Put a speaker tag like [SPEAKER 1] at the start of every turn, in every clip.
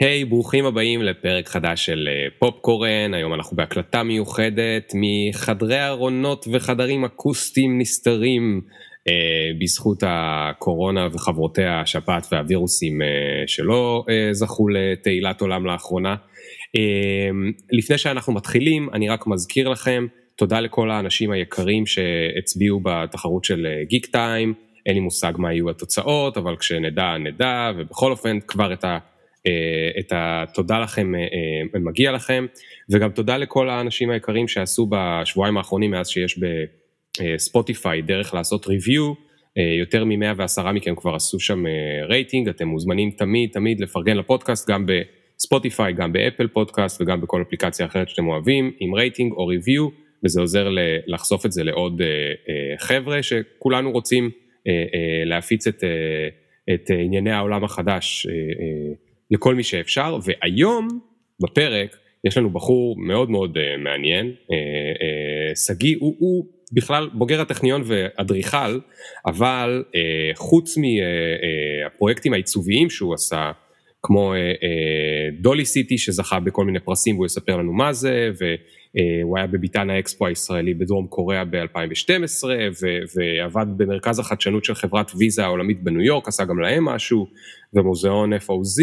[SPEAKER 1] היי, hey, ברוכים הבאים לפרק חדש של אה, פופקורן, היום אנחנו בהקלטה מיוחדת מחדרי ארונות וחדרים אקוסטיים נסתרים אה, בזכות הקורונה וחברותיה, השפעת והווירוסים אה, שלא אה, זכו לתהילת עולם לאחרונה. אה, לפני שאנחנו מתחילים, אני רק מזכיר לכם, תודה לכל האנשים היקרים שהצביעו בתחרות של גיק אה, טיים, אין לי מושג מה יהיו התוצאות, אבל כשנדע נדע, ובכל אופן כבר את ה... אה, את התודה לכם אה, אה, מגיע לכם וגם תודה לכל האנשים היקרים שעשו בשבועיים האחרונים מאז שיש בספוטיפיי דרך לעשות review יותר ממאה ועשרה מכם כבר עשו שם רייטינג אתם מוזמנים תמיד תמיד לפרגן לפודקאסט גם בספוטיפיי גם באפל פודקאסט וגם בכל אפליקציה אחרת שאתם אוהבים עם רייטינג או review וזה עוזר לחשוף את זה לעוד חבר'ה שכולנו רוצים להפיץ את, את ענייני העולם החדש לכל מי שאפשר, והיום בפרק יש לנו בחור מאוד מאוד uh, מעניין, אה, אה, שגיא, uh, uh, הוא, הוא בכלל בוגר הטכניון ואדריכל, אבל uh, חוץ מהפרויקטים uh, uh, העיצוביים שהוא עשה, כמו דולי uh, סיטי uh, שזכה בכל מיני פרסים והוא יספר לנו מה זה, והוא היה בביתן האקספו הישראלי בדרום קוריאה ב-2012, ועבד במרכז החדשנות של חברת ויזה העולמית בניו יורק, עשה גם להם משהו, ומוזיאון FOZ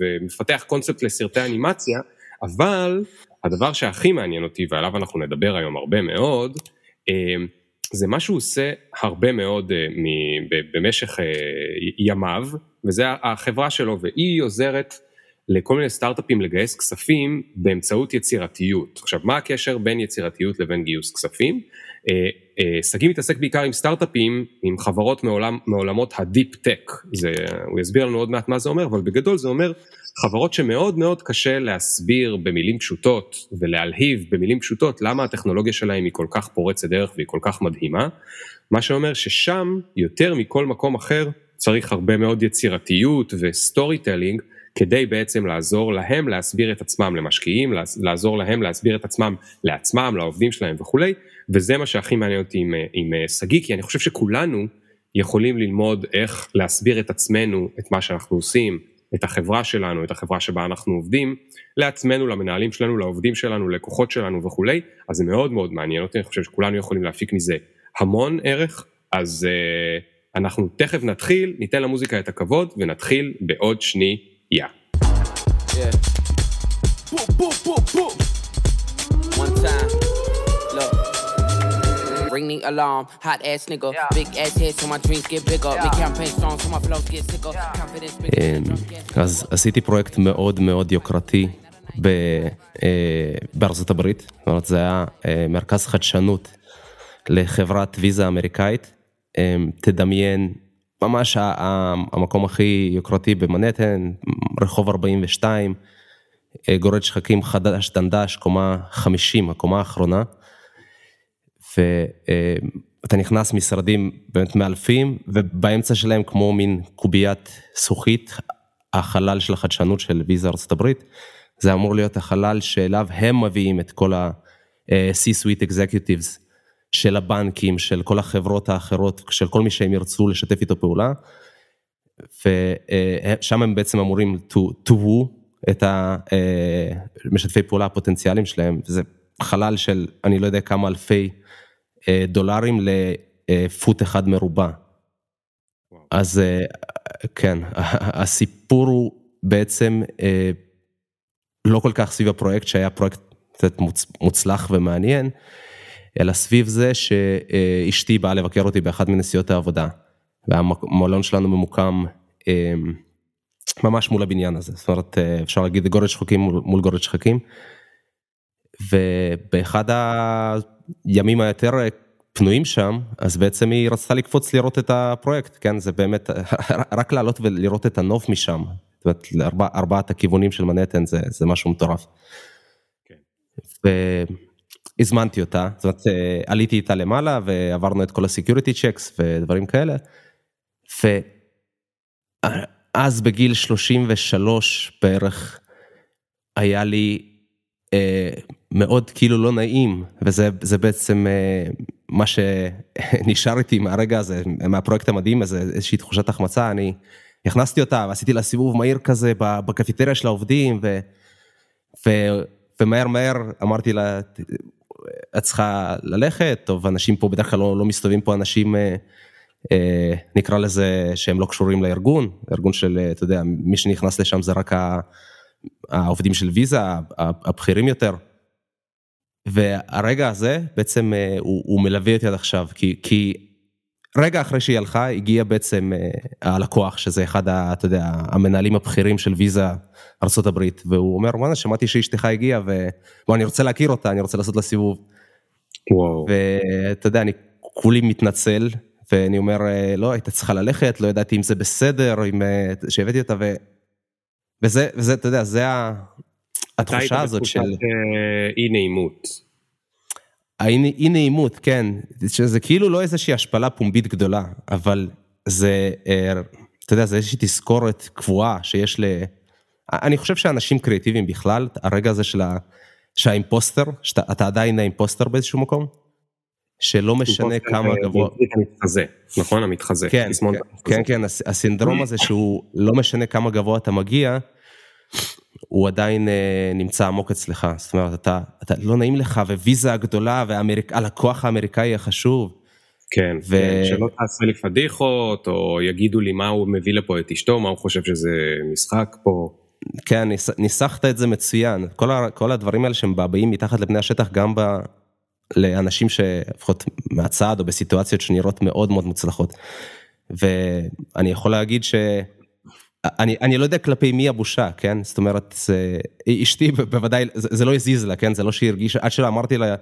[SPEAKER 1] ומפתח קונספט לסרטי אנימציה, אבל הדבר שהכי מעניין אותי ועליו אנחנו נדבר היום הרבה מאוד, אה, זה מה שהוא עושה הרבה מאוד אה, במשך אה, ימיו, וזה החברה שלו, והיא עוזרת לכל מיני סטארט-אפים לגייס כספים באמצעות יצירתיות. עכשיו, מה הקשר בין יצירתיות לבין גיוס כספים? אה, אה, שגיא מתעסק בעיקר עם סטארט-אפים, עם חברות מעולם, מעולמות ה deep tech, זה, הוא יסביר לנו עוד מעט מה זה אומר, אבל בגדול זה אומר חברות שמאוד מאוד קשה להסביר במילים פשוטות ולהלהיב במילים פשוטות למה הטכנולוגיה שלהם היא כל כך פורצת דרך והיא כל כך מדהימה, מה שאומר ששם יותר מכל מקום אחר צריך הרבה מאוד יצירתיות ו storytelling כדי בעצם לעזור להם להסביר את עצמם למשקיעים, לעזור להם להסביר את עצמם לעצמם, לעובדים שלהם וכולי, וזה מה שהכי מעניין אותי עם אה, שגיא, כי אני חושב שכולנו יכולים ללמוד איך להסביר את עצמנו, את מה שאנחנו עושים, את החברה שלנו, את החברה שבה אנחנו עובדים, לעצמנו, למנהלים שלנו, לעובדים שלנו, ללקוחות שלנו וכולי, אז זה מאוד מאוד מעניין אותי, אני חושב שכולנו יכולים להפיק מזה המון ערך, אז uh, אנחנו תכף נתחיל, ניתן למוזיקה את הכבוד ונתחיל בעוד שנייה. Yeah. One time, look. Ring the alarm, hot ass nigga, big ass head so my dreams get bigger, big campaign strong so my flows get sicker, confidence big. אז עשיתי פרויקט מאוד מאוד יוקרתי בארצות הברית, זאת אומרת זה היה מרכז חדשנות לחברת ויזה אמריקאית, תדמיין ממש המקום הכי יוקרתי במנהטן, רחוב 42, גורד שחקים חדש דנדש, קומה 50, הקומה האחרונה, ואתה נכנס משרדים באמת מאלפים, ובאמצע שלהם כמו מין קוביית זכוכית, החלל של החדשנות של ויזה ארצות הברית, זה אמור להיות החלל שאליו הם מביאים את כל ה-C-Suite Executives. של הבנקים, של כל החברות האחרות, של כל מי שהם ירצו לשתף איתו פעולה. ושם הם בעצם אמורים to, to woo את המשתפי פעולה הפוטנציאליים שלהם, וזה חלל של אני לא יודע כמה אלפי אה, דולרים לפוט אחד מרובע. אז אה, כן, הסיפור הוא בעצם אה, לא כל כך סביב הפרויקט שהיה פרויקט קצת מוצלח ומעניין, אלא סביב זה שאשתי באה לבקר אותי באחת מנסיעות העבודה, והמלון שלנו ממוקם אמ, ממש מול הבניין הזה, זאת אומרת אפשר להגיד גורד שחקים מול גורד שחקים, ובאחד הימים היותר פנויים שם, אז בעצם היא רצתה לקפוץ לראות את הפרויקט, כן, זה באמת, רק לעלות ולראות את הנוף משם, זאת אומרת, לארבע, ארבעת הכיוונים של מנהטן זה, זה משהו מטורף. כן. הזמנתי אותה, זאת אומרת אה, עליתי איתה למעלה ועברנו את כל ה security checks ודברים כאלה. ואז בגיל 33 בערך היה לי אה, מאוד כאילו לא נעים וזה בעצם אה, מה שנשאר איתי מהרגע הזה מהפרויקט המדהים הזה איזושהי תחושת החמצה אני
[SPEAKER 2] הכנסתי אותה ועשיתי לה סיבוב מהיר כזה בקפיטריה של העובדים, ו, ו, ומהר מהר אמרתי לה, את צריכה ללכת, טוב, אנשים פה בדרך כלל לא, לא מסתובבים פה אנשים, אה, אה, נקרא לזה, שהם לא קשורים לארגון, ארגון של, אה, אתה יודע, מי שנכנס לשם זה רק העובדים של ויזה, הבכירים יותר. והרגע הזה בעצם אה, הוא, הוא מלווה אותי עד עכשיו, כי, כי רגע אחרי שהיא הלכה, הגיע בעצם אה, הלקוח, שזה אחד, ה, אתה יודע, המנהלים הבכירים של ויזה ארה"ב, והוא אומר, וואנה, שמעתי שאשתך הגיעה, ואני רוצה להכיר אותה, אני רוצה לעשות לה סיבוב. וואו. ואתה יודע, אני כולי מתנצל, ואני אומר, אה, לא, היית צריכה ללכת, לא ידעתי אם זה בסדר, אם... שהבאתי אותה, ו... וזה, וזה, אתה יודע, זה התחושה הזאת של...
[SPEAKER 1] אי נעימות.
[SPEAKER 2] האי נעימות, כן, שזה כאילו לא איזושהי השפלה פומבית גדולה, אבל זה, אה, אתה יודע, זה איזושהי תזכורת קבועה שיש ל... אני חושב שאנשים קריאטיביים בכלל, הרגע הזה של ה... שהאימפוסטר, שאתה עדיין האימפוסטר באיזשהו מקום, שלא משנה כמה גבוה...
[SPEAKER 1] המתחזה, נכון? המתחזה.
[SPEAKER 2] כן, כן, כן, הסינדרום הזה שהוא לא משנה כמה גבוה אתה מגיע, הוא עדיין אה, נמצא עמוק אצלך, זאת אומרת, אתה, אתה לא נעים לך, וויזה הגדולה, והלקוח האמריקאי החשוב.
[SPEAKER 1] כן, ו... כן, שלא תעשה לי פדיחות, או יגידו לי מה הוא מביא לפה את אשתו, מה הוא חושב שזה משחק פה.
[SPEAKER 2] כן, ניס, ניסחת את זה מצוין. כל, ה, כל הדברים האלה שהם באים מתחת לפני השטח, גם ב, לאנשים שלפחות מהצד או בסיטואציות שנראות מאוד מאוד מוצלחות. ואני יכול להגיד ש... אני, אני לא יודע כלפי מי הבושה, כן? זאת אומרת, זה, אשתי בוודאי, זה, זה לא הזיז לה, כן? זה לא שהיא הרגישה, עד שאמרתי לה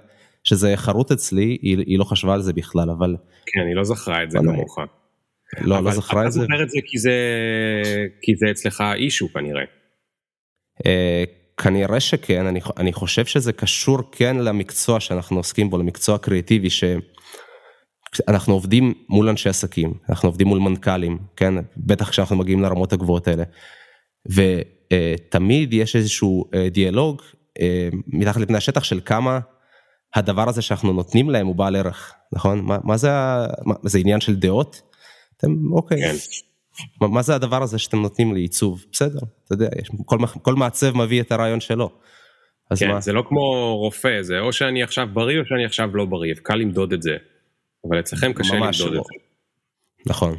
[SPEAKER 2] שזה חרוט אצלי, היא, היא לא חשבה על זה בכלל, אבל...
[SPEAKER 1] כן, היא לא זכרה את זה כמוך.
[SPEAKER 2] לא, לא זכרה את זה.
[SPEAKER 1] אתה זוכר את זה כי זה, כי זה אצלך אישו כנראה.
[SPEAKER 2] אה, כנראה שכן, אני, אני חושב שזה קשור כן למקצוע שאנחנו עוסקים בו, למקצוע קריאטיבי, ש... אנחנו עובדים מול אנשי עסקים, אנחנו עובדים מול מנכ"לים, כן, בטח כשאנחנו מגיעים לרמות הגבוהות האלה. ותמיד יש איזשהו אה, דיאלוג אה, מתחת לפני השטח של כמה הדבר הזה שאנחנו נותנים להם הוא בעל ערך, נכון? מה, מה זה, מה, זה עניין של דעות? אתם, אוקיי. כן. מה, מה זה הדבר הזה שאתם נותנים לעיצוב? בסדר, אתה יודע, יש, כל, כל מעצב מביא את הרעיון שלו.
[SPEAKER 1] כן, מה? זה לא כמו רופא, זה או שאני עכשיו בריא או שאני עכשיו לא בריא, קל למדוד את זה. אבל אצלכם קשה למדוד לא. את זה.
[SPEAKER 2] נכון.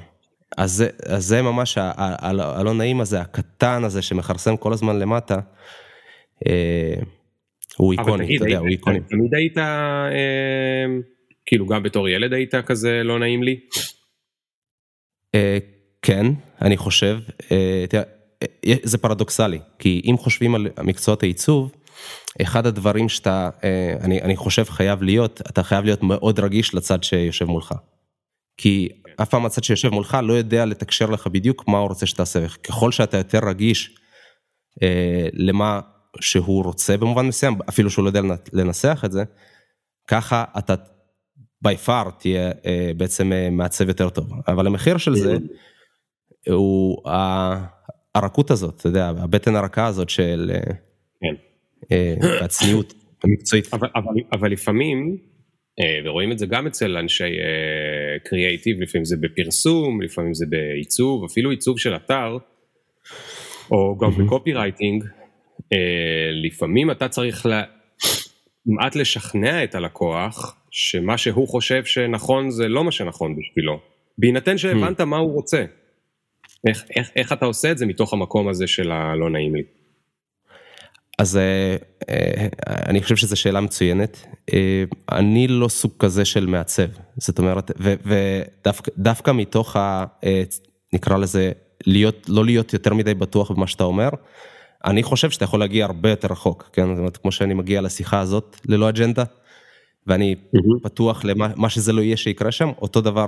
[SPEAKER 2] אז זה, אז זה ממש הלא נעים הזה, הקטן הזה שמכרסם כל הזמן למטה, אה, הוא איקוני, אתה יודע, הוא איקוני.
[SPEAKER 1] תמיד היית, אה, כאילו גם בתור ילד היית כזה לא נעים לי?
[SPEAKER 2] אה, כן, אני חושב, אה, תראה, אה, זה פרדוקסלי, כי אם חושבים על מקצועות העיצוב, אחד הדברים שאתה, אה, אני, אני חושב חייב להיות, אתה חייב להיות מאוד רגיש לצד שיושב מולך. כי אף פעם הצד שיושב מולך לא יודע לתקשר לך בדיוק מה הוא רוצה שתעשה, וככל שאתה יותר רגיש אה, למה שהוא רוצה במובן מסוים, אפילו שהוא לא יודע לנסח את זה, ככה אתה by far תהיה אה, בעצם אה, מעצב יותר טוב. אבל המחיר של זה הוא הרכות הזאת, אתה יודע, הבטן הרכה הזאת של... אה, אה, הצניעות המקצועית.
[SPEAKER 1] אבל, אבל, אבל לפעמים, אה, ורואים את זה גם אצל אנשי קריאייטיב, לפעמים זה בפרסום, לפעמים זה בעיצוב, אפילו עיצוב של אתר, או גם בקופי רייטינג, אה, לפעמים אתה צריך כמעט לשכנע את הלקוח שמה שהוא חושב שנכון זה לא מה שנכון בשבילו, בהינתן שהבנת מה הוא רוצה. איך, איך, איך אתה עושה את זה מתוך המקום הזה של הלא נעים לי?
[SPEAKER 2] אז אה, אה, אני חושב שזו שאלה מצוינת. אה, אני לא סוג כזה של מעצב, זאת אומרת, ודווקא מתוך ה... נקרא לזה, להיות, לא להיות יותר מדי בטוח במה שאתה אומר, אני חושב שאתה יכול להגיע הרבה יותר רחוק, כן? זאת אומרת, כמו שאני מגיע לשיחה הזאת ללא אג'נדה, ואני mm-hmm. פתוח למה שזה לא יהיה שיקרה שם, אותו דבר,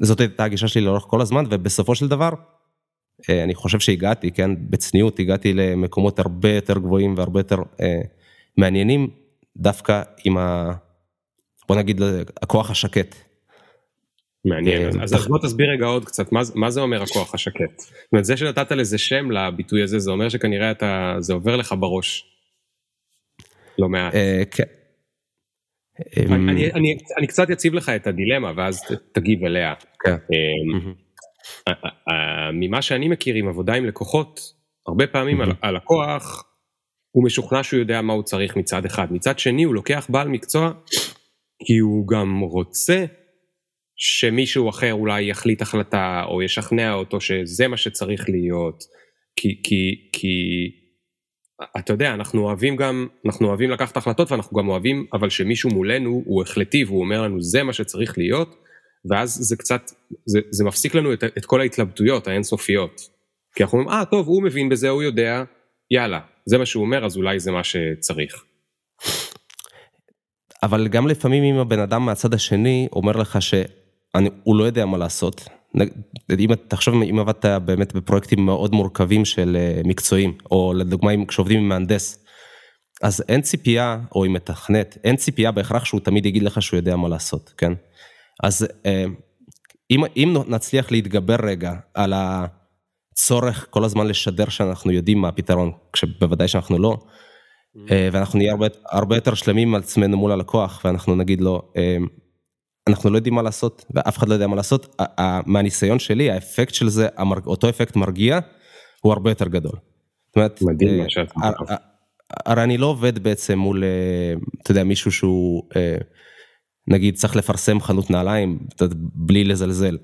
[SPEAKER 2] זאת הייתה הגישה שלי לאורך כל הזמן, ובסופו של דבר, אני חושב שהגעתי, כן, בצניעות הגעתי למקומות הרבה יותר גבוהים והרבה יותר אה, מעניינים, דווקא עם ה... בוא נגיד, הכוח השקט.
[SPEAKER 1] מעניין, אה, אז, אז בוא תסביר רגע עוד קצת, מה, מה זה אומר הכוח השקט? זאת אומרת, זה שנתת לזה שם לביטוי הזה, זה אומר שכנראה אתה, זה עובר לך בראש. לא מעט. אה, כן. אני, אני, אני, אני קצת אציב לך את הדילמה ואז תגיב אליה. ממה שאני מכיר עם עבודה עם לקוחות, הרבה פעמים הלקוח הוא משוכנע שהוא יודע מה הוא צריך מצד אחד, מצד שני הוא לוקח בעל מקצוע כי הוא גם רוצה שמישהו אחר אולי יחליט החלטה או ישכנע אותו שזה מה שצריך להיות, כי, כי, כי אתה יודע, אנחנו אוהבים גם, אנחנו אוהבים לקחת החלטות ואנחנו גם אוהבים, אבל שמישהו מולנו הוא החלטי והוא אומר לנו זה מה שצריך להיות, ואז זה קצת, זה, זה מפסיק לנו את, את כל ההתלבטויות האינסופיות. כי אנחנו אומרים, אה טוב, הוא מבין בזה, הוא יודע, יאללה, זה מה שהוא אומר, אז אולי זה מה שצריך.
[SPEAKER 2] אבל גם לפעמים אם הבן אדם מהצד השני אומר לך שהוא לא יודע מה לעשות, אם תחשוב אם עבדת באמת בפרויקטים מאוד מורכבים של אה, מקצועים, או לדוגמה כשעובדים עם מהנדס, אז אין ציפייה, או עם מתכנת, אין ציפייה בהכרח שהוא תמיד יגיד לך שהוא יודע מה לעשות, כן? אז אה, אם, אם נצליח להתגבר רגע על הצורך כל הזמן לשדר שאנחנו יודעים מה הפתרון, כשבוודאי שאנחנו לא, אה, ואנחנו נהיה הרבה, הרבה יותר שלמים עם עצמנו מול הלקוח, ואנחנו נגיד לו, אנחנו לא יודעים מה לעשות, ואף אחד לא יודע מה לעשות, מהניסיון שלי, האפקט של זה, אותו אפקט מרגיע, הוא הרבה יותר גדול.
[SPEAKER 1] אומרת, מדהים מה שאתה.
[SPEAKER 2] הרי אני לא עובד בעצם מול, אתה יודע, מישהו שהוא, נגיד, צריך לפרסם חנות נעליים, בלי לזלזל.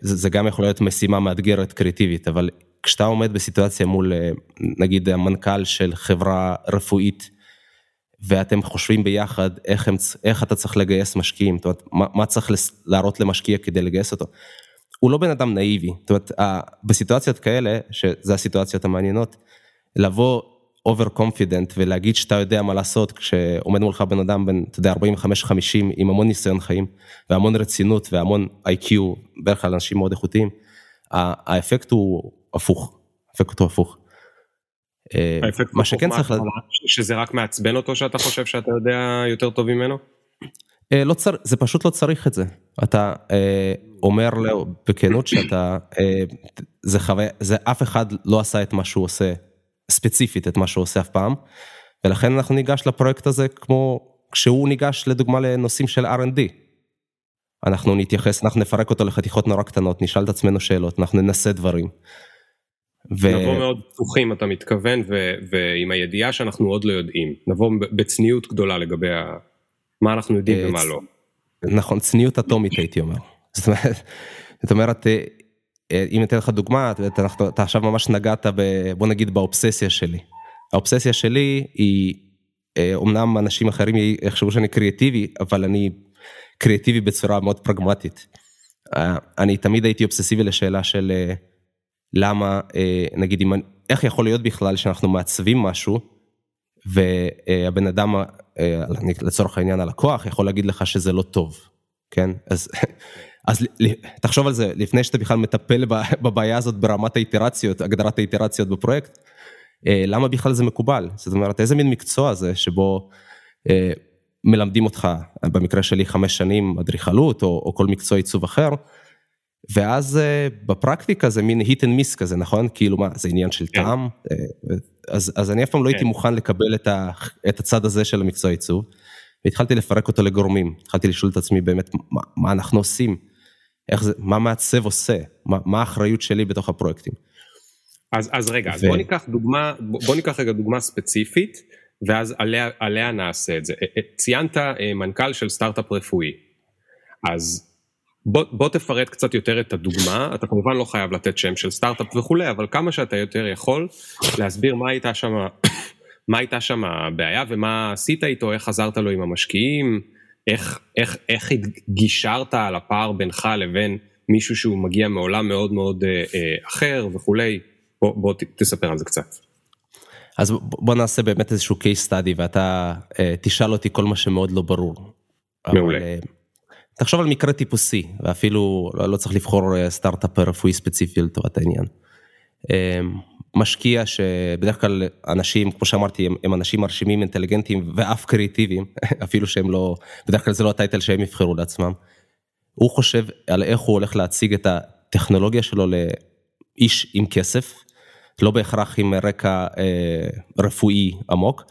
[SPEAKER 2] זה גם יכול להיות משימה מאתגרת קריאטיבית, אבל כשאתה עומד בסיטואציה מול, נגיד, המנכ"ל של חברה רפואית, ואתם חושבים ביחד איך, הם, איך אתה צריך לגייס משקיעים, זאת אומרת, מה, מה צריך להראות למשקיע כדי לגייס אותו. הוא לא בן אדם נאיבי, זאת אומרת, בסיטואציות כאלה, שזה הסיטואציות המעניינות, לבוא over confident ולהגיד שאתה יודע מה לעשות כשעומד מולך בן אדם בן, אתה יודע, 45-50 עם המון ניסיון חיים והמון רצינות והמון IQ, בדרך כלל אנשים מאוד איכותיים, האפקט הוא הפוך, האפקט הוא הפוך.
[SPEAKER 1] אה, מה שכן צריך לדעת. שזה רק מעצבן אותו שאתה חושב שאתה יודע יותר טוב ממנו?
[SPEAKER 2] אה, לא צריך, זה פשוט לא צריך את זה. אתה אה, אומר לו בכנות שאתה, זה חוויה, זה אף אחד לא עשה את מה שהוא עושה, ספציפית את מה שהוא עושה אף פעם, ולכן אנחנו ניגש לפרויקט הזה כמו כשהוא ניגש לדוגמה לנושאים של R&D. אנחנו נתייחס, אנחנו נפרק אותו לחתיכות נורא קטנות, נשאל את עצמנו שאלות, אנחנו ננסה דברים.
[SPEAKER 1] ו... נבוא מאוד פתוחים אתה מתכוון ו... ועם הידיעה שאנחנו עוד לא יודעים נבוא בצניעות גדולה לגבי ה... מה אנחנו יודעים ומה לא.
[SPEAKER 2] נכון צניעות אטומית הייתי אומר. זאת אומרת, אה, אה, אם אתן לך דוגמה אתה, אתה עכשיו ממש נגעת ב... בוא נגיד באובססיה שלי. האובססיה שלי היא אומנם אנשים אחרים יחשבו שאני קריאטיבי אבל אני קריאטיבי בצורה מאוד פרגמטית. אה, אני תמיד הייתי אובססיבי לשאלה של. למה, אה, נגיד, אם, איך יכול להיות בכלל שאנחנו מעצבים משהו, והבן אדם, אה, לצורך העניין הלקוח, יכול להגיד לך שזה לא טוב, כן? אז, אז תחשוב על זה, לפני שאתה בכלל מטפל בבעיה הזאת ברמת האיטרציות, הגדרת האיטרציות בפרויקט, אה, למה בכלל זה מקובל? זאת אומרת, איזה מין מקצוע זה שבו מלמדים אותך, במקרה שלי חמש שנים אדריכלות או, או כל מקצוע עיצוב אחר, ואז אה, בפרקטיקה זה מין hit and miss כזה, נכון? כאילו מה, זה עניין של כן. טעם? אה, אז, אז אני אף פעם לא הייתי כן. מוכן לקבל את, ה, את הצד הזה של המקצוע עיצוב, והתחלתי לפרק אותו לגורמים, התחלתי לשאול את עצמי באמת, מה, מה אנחנו עושים? איך זה, מה מעצב עושה? מה, מה האחריות שלי בתוך הפרויקטים?
[SPEAKER 1] אז, אז רגע, ו... בוא ניקח דוגמה, בוא ניקח רגע דוגמה ספציפית, ואז עליה, עליה נעשה את זה. אה, ציינת מנכ"ל של סטארט-אפ רפואי, אז בוא, בוא תפרט קצת יותר את הדוגמה, אתה כמובן לא חייב לתת שם של סטארט-אפ וכולי, אבל כמה שאתה יותר יכול להסביר מה הייתה שם, מה הייתה שם הבעיה ומה עשית איתו, איך עזרת לו עם המשקיעים, איך, איך, איך גישרת על הפער בינך לבין מישהו שהוא מגיע מעולם מאוד מאוד אה, אה, אחר וכולי, בוא, בוא ת, תספר על זה קצת.
[SPEAKER 2] אז בוא נעשה באמת איזשהו case study ואתה אה, תשאל אותי כל מה שמאוד לא ברור.
[SPEAKER 1] מעולה. אבל, אה,
[SPEAKER 2] תחשוב על מקרה טיפוסי, ואפילו לא, לא צריך לבחור אה, סטארט-אפ רפואי ספציפי לטובת העניין. אמ, משקיע שבדרך כלל אנשים, כמו שאמרתי, הם, הם אנשים מרשימים, אינטליגנטים ואף קריאיטיביים, אפילו שהם לא, בדרך כלל זה לא הטייטל שהם יבחרו לעצמם. הוא חושב על איך הוא הולך להציג את הטכנולוגיה שלו לאיש עם כסף, לא בהכרח עם רקע אה, רפואי עמוק,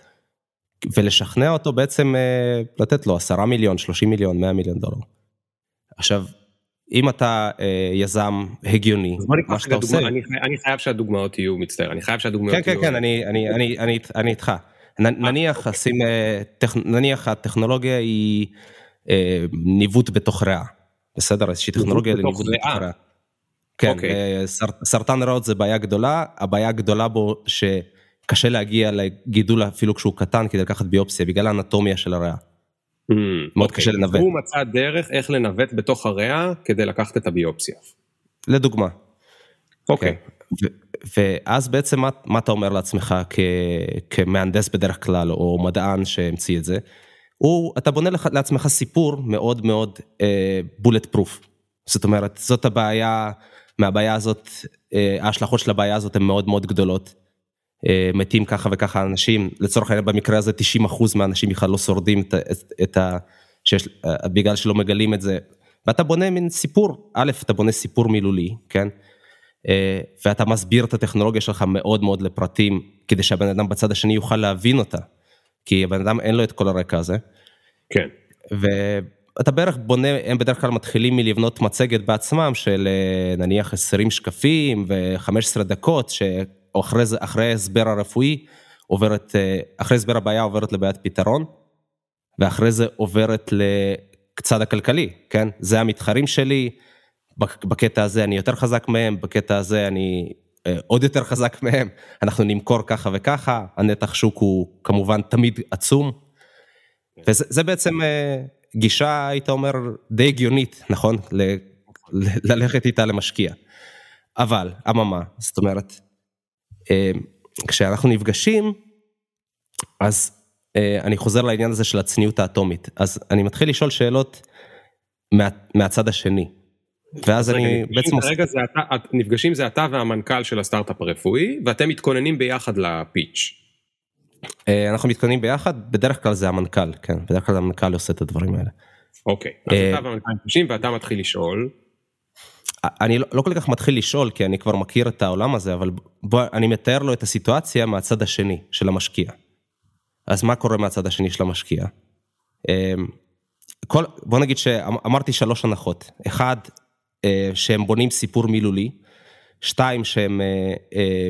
[SPEAKER 2] ולשכנע אותו בעצם אה, לתת לו עשרה מיליון, שלושים מיליון, מאה מיליון דולר. עכשיו, אם אתה אה, יזם הגיוני,
[SPEAKER 1] מה שאתה עושה... אני, אני חייב שהדוגמאות יהיו, מצטער, אני חייב שהדוגמאות
[SPEAKER 2] כן, כן יהיו... כן, כן, כן, אני, אני, אני, אני, אני איתך. נ, נניח, אוקיי. אה, טכ, נניח הטכנולוגיה היא אה, ניווט בתוך ריאה, בסדר? איזושהי טכנולוגיה לניווט בתוך ריאה. כן, okay. אוקיי. אה, סר, סרטן ריאות זה בעיה גדולה, הבעיה הגדולה בו שקשה להגיע לגידול אפילו כשהוא קטן כדי לקחת ביופסיה בגלל האנטומיה של הריאה. Mm, מאוד okay. קשה אוקיי. לנווט.
[SPEAKER 1] הוא מצא דרך איך לנווט בתוך הריאה כדי לקחת את הביופסיה.
[SPEAKER 2] לדוגמה.
[SPEAKER 1] אוקיי. Okay.
[SPEAKER 2] כן. ואז בעצם מה, מה אתה אומר לעצמך כ, כמהנדס בדרך כלל או מדען שהמציא את זה? הוא, אתה בונה לך, לעצמך סיפור מאוד מאוד בולט uh, פרוף. זאת אומרת, זאת הבעיה, מהבעיה הזאת, uh, ההשלכות של הבעיה הזאת הן מאוד מאוד גדולות. Uh, מתים ככה וככה אנשים, לצורך העניין במקרה הזה 90% מהאנשים בכלל לא שורדים את, את, את ה... שיש, uh, בגלל שלא מגלים את זה. ואתה בונה מין סיפור, א', אתה בונה סיפור מילולי, כן? אה, ואתה מסביר את הטכנולוגיה שלך מאוד מאוד לפרטים, כדי שהבן אדם בצד השני יוכל להבין אותה, כי הבן אדם אין לו את כל הרקע הזה.
[SPEAKER 1] כן.
[SPEAKER 2] ואתה בערך בונה, הם בדרך כלל מתחילים מלבנות מצגת בעצמם של אה, נניח 20 שקפים ו-15 דקות, שאחרי ההסבר הרפואי עוברת, אה, אחרי הסבר הבעיה עוברת לבעיית פתרון, ואחרי זה עוברת לקצד הכלכלי, כן? זה המתחרים שלי, בקטע הזה אני יותר חזק מהם, בקטע הזה אני אה, עוד יותר חזק מהם, אנחנו נמכור ככה וככה, הנתח שוק הוא כמובן תמיד עצום. וזה בעצם אה, גישה, היית אומר, די הגיונית, נכון? ל, ל, ללכת איתה למשקיע. אבל, אממה, זאת אומרת, כשאנחנו נפגשים, אז אני חוזר לעניין הזה של הצניעות האטומית. אז אני מתחיל לשאול שאלות מה, מהצד השני. ואז אני בעצם...
[SPEAKER 1] רגע זה אתה, נפגשים זה אתה והמנכ"ל של הסטארט-אפ הרפואי, ואתם מתכוננים ביחד לפיץ'.
[SPEAKER 2] אה, אנחנו מתכוננים ביחד, בדרך כלל זה המנכ"ל, כן, בדרך כלל המנכ"ל עושה את הדברים האלה.
[SPEAKER 1] אוקיי, אז אה, אתה והמנכ"ל נפגשים ואתה מתחיל לשאול.
[SPEAKER 2] אני לא, לא כל כך מתחיל לשאול, כי אני כבר מכיר את העולם הזה, אבל בוא, אני מתאר לו את הסיטואציה מהצד השני של המשקיע. אז מה קורה מהצד השני של המשקיע? אה, כל, בוא נגיד שאמרתי שלוש הנחות. אחד, אה, שהם בונים סיפור מילולי, שתיים שהם אה, אה,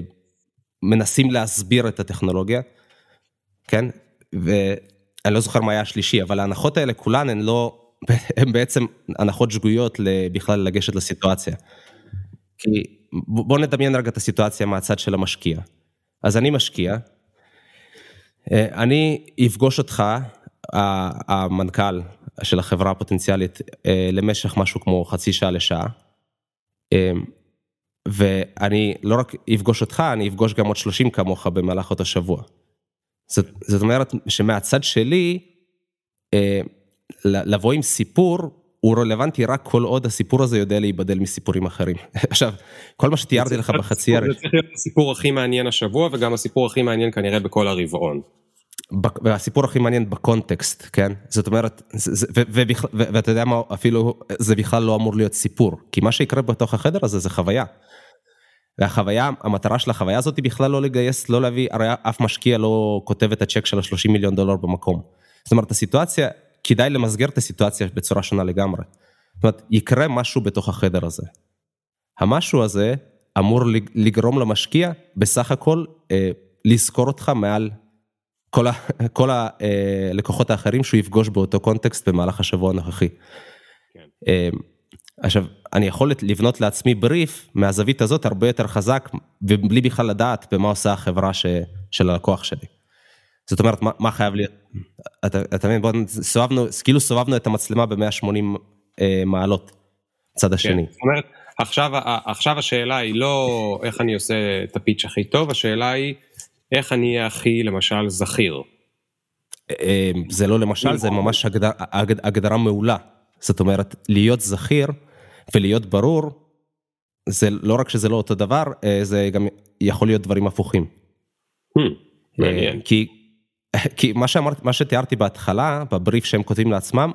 [SPEAKER 2] מנסים להסביר את הטכנולוגיה, כן? ואני לא זוכר מה היה השלישי, אבל ההנחות האלה כולן הן לא, הן בעצם הנחות שגויות בכלל לגשת לסיטואציה. כי בוא נדמיין רגע את הסיטואציה מהצד של המשקיע. אז אני משקיע, אני אפגוש אותך, המנכ"ל של החברה הפוטנציאלית אה, למשך משהו כמו חצי שעה לשעה. אה, ואני לא רק אפגוש אותך, אני אפגוש גם עוד 30 כמוך במהלך אותו שבוע. זאת, זאת אומרת שמהצד שלי, אה, לבוא עם סיפור הוא רלוונטי רק כל עוד הסיפור הזה יודע להיבדל מסיפורים אחרים. עכשיו, כל מה שתיארתי לך בחצי
[SPEAKER 1] ערך. זה צריך להיות הסיפור הכי מעניין השבוע וגם הסיפור הכי מעניין כנראה בכל הרבעון.
[SPEAKER 2] והסיפור הכי מעניין בקונטקסט, כן? זאת אומרת, ואתה יודע מה, אפילו זה בכלל לא אמור להיות סיפור, כי מה שיקרה בתוך החדר הזה זה חוויה. והחוויה, המטרה של החוויה הזאת היא בכלל לא לגייס, לא להביא, הרי אף משקיע לא כותב את הצ'ק של ה-30 מיליון דולר במקום. זאת אומרת, הסיטואציה, כדאי למסגר את הסיטואציה בצורה שונה לגמרי. זאת אומרת, יקרה משהו בתוך החדר הזה. המשהו הזה אמור לגרום למשקיע בסך הכל אה, לזכור אותך מעל כל, ה, כל הלקוחות אה, האחרים שהוא יפגוש באותו קונטקסט במהלך השבוע הנוכחי. כן. אה, עכשיו, אני יכול לבנות לעצמי בריף מהזווית הזאת הרבה יותר חזק, ובלי בכלל לדעת במה עושה החברה ש, של הלקוח שלי. זאת אומרת, מה, מה חייב להיות, אתה מבין, בוא סובבנו, כאילו סובבנו את המצלמה ב-180 אה, מעלות, צד כן. השני. זאת אומרת,
[SPEAKER 1] עכשיו, עכשיו השאלה היא לא איך אני עושה את הפיץ' הכי טוב, השאלה היא איך אני אהיה הכי למשל זכיר.
[SPEAKER 2] אמ, זה לא למשל, זה ממש הגדר, הגדרה מעולה. זאת אומרת, להיות זכיר ולהיות ברור, זה לא רק שזה לא אותו דבר, אה, זה גם יכול להיות דברים הפוכים.
[SPEAKER 1] Hmm, מעניין.
[SPEAKER 2] כי, כי מה, שאמרת, מה שתיארתי בהתחלה, בבריף שהם כותבים לעצמם,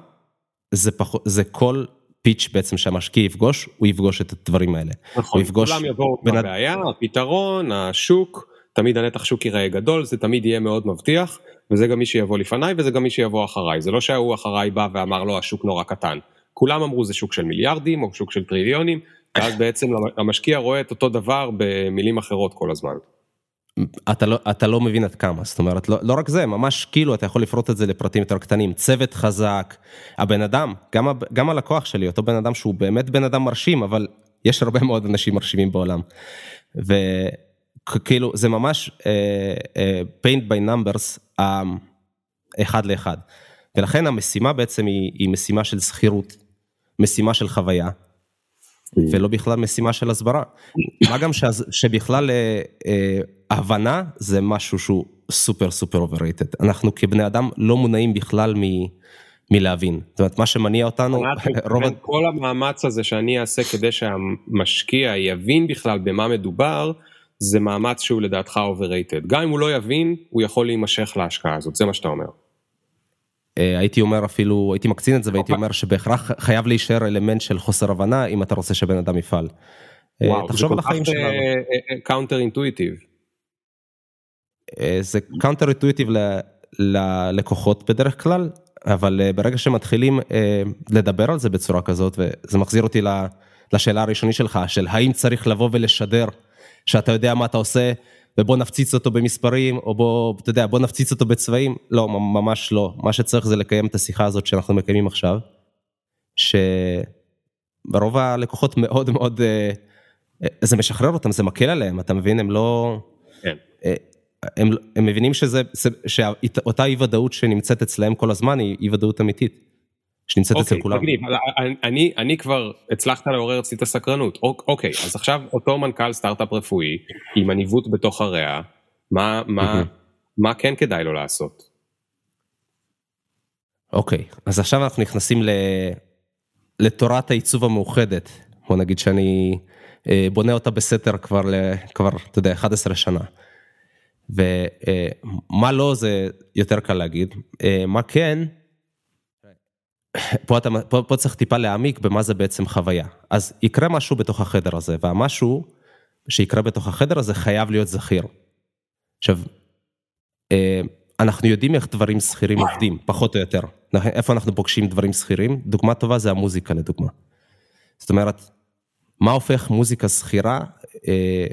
[SPEAKER 2] זה, פח, זה כל פיץ' בעצם שהמשקיע יפגוש, הוא יפגוש את הדברים האלה.
[SPEAKER 1] נכון, כולם יבואו בבעיה, הפתרון, השוק. תמיד הנתח שוק ייראה גדול, זה תמיד יהיה מאוד מבטיח, וזה גם מי שיבוא לפניי וזה גם מי שיבוא אחריי. זה לא שההוא אחריי בא ואמר לו השוק נורא קטן. כולם אמרו זה שוק של מיליארדים או שוק של טריליונים, ואז בעצם המשקיע רואה את אותו דבר במילים אחרות כל הזמן.
[SPEAKER 2] אתה לא, אתה לא מבין עד כמה, זאת אומרת, לא, לא רק זה, ממש כאילו אתה יכול לפרוט את זה לפרטים יותר קטנים, צוות חזק, הבן אדם, גם, גם הלקוח שלי, אותו בן אדם שהוא באמת בן אדם מרשים, אבל יש הרבה מאוד אנשים מרשימים בעולם. וכאילו זה ממש uh, uh, paint by numbers um, אחד לאחד. ולכן המשימה בעצם היא, היא משימה של שכירות, משימה של חוויה, ולא בכלל משימה של הסברה. מה גם שבכלל אה, אה, הבנה זה משהו שהוא סופר סופר overrated. אנחנו כבני אדם לא מונעים בכלל מ... מלהבין. זאת אומרת, מה שמניע אותנו,
[SPEAKER 1] רוב... כל המאמץ הזה שאני אעשה כדי שהמשקיע יבין בכלל במה מדובר, זה מאמץ שהוא לדעתך overrated. גם אם הוא לא יבין, הוא יכול להימשך להשקעה הזאת, זה מה שאתה אומר.
[SPEAKER 2] אה, הייתי אומר אפילו, הייתי מקצין את זה והייתי. אומר שבהכרח חייב להישאר אלמנט של חוסר הבנה אם אתה רוצה שבן אדם יפעל.
[SPEAKER 1] אה, וואו, תחשוב על החיים שלנו. זה counter intuitive.
[SPEAKER 2] זה counter intuitive ללקוחות בדרך כלל, אבל אה, ברגע שמתחילים לדבר על זה בצורה כזאת, וזה מחזיר אותי לשאלה הראשונית שלך, של האם צריך לבוא ולשדר שאתה יודע מה אתה עושה, ובוא נפציץ אותו במספרים, או בוא, אתה יודע, בוא נפציץ אותו בצבעים, לא, ממש לא. מה שצריך זה לקיים את השיחה הזאת שאנחנו מקיימים עכשיו, שרוב הלקוחות מאוד מאוד, אה, זה משחרר אותם, זה מקל עליהם, אתה מבין? הם לא... כן. אה, הם, הם מבינים שזה, שאותה אי ודאות שנמצאת אצלם כל הזמן היא אי ודאות אמיתית. שנמצאת אוקיי, אצל כולם. מגניב,
[SPEAKER 1] אני, אני כבר הצלחת לעורר אצלי את הסקרנות, אוקיי, אז עכשיו אותו מנכ"ל סטארט-אפ רפואי עם הניווט בתוך הריאה, מה, מה, מה כן כדאי לו לעשות?
[SPEAKER 2] אוקיי, אז עכשיו אנחנו נכנסים ל... לתורת העיצוב המאוחדת, בוא נגיד שאני אה, בונה אותה בסתר כבר, כבר, אתה יודע, 11 שנה. ומה אה, לא זה יותר קל להגיד, אה, מה כן, פה, אתה, פה, פה צריך טיפה להעמיק במה זה בעצם חוויה. אז יקרה משהו בתוך החדר הזה, והמשהו שיקרה בתוך החדר הזה חייב להיות זכיר. עכשיו, אה, אנחנו יודעים איך דברים שכירים עובדים, פחות או יותר. איפה אנחנו פוגשים דברים שכירים? דוגמה טובה זה המוזיקה לדוגמה. זאת אומרת, מה הופך מוזיקה שכירה, אה,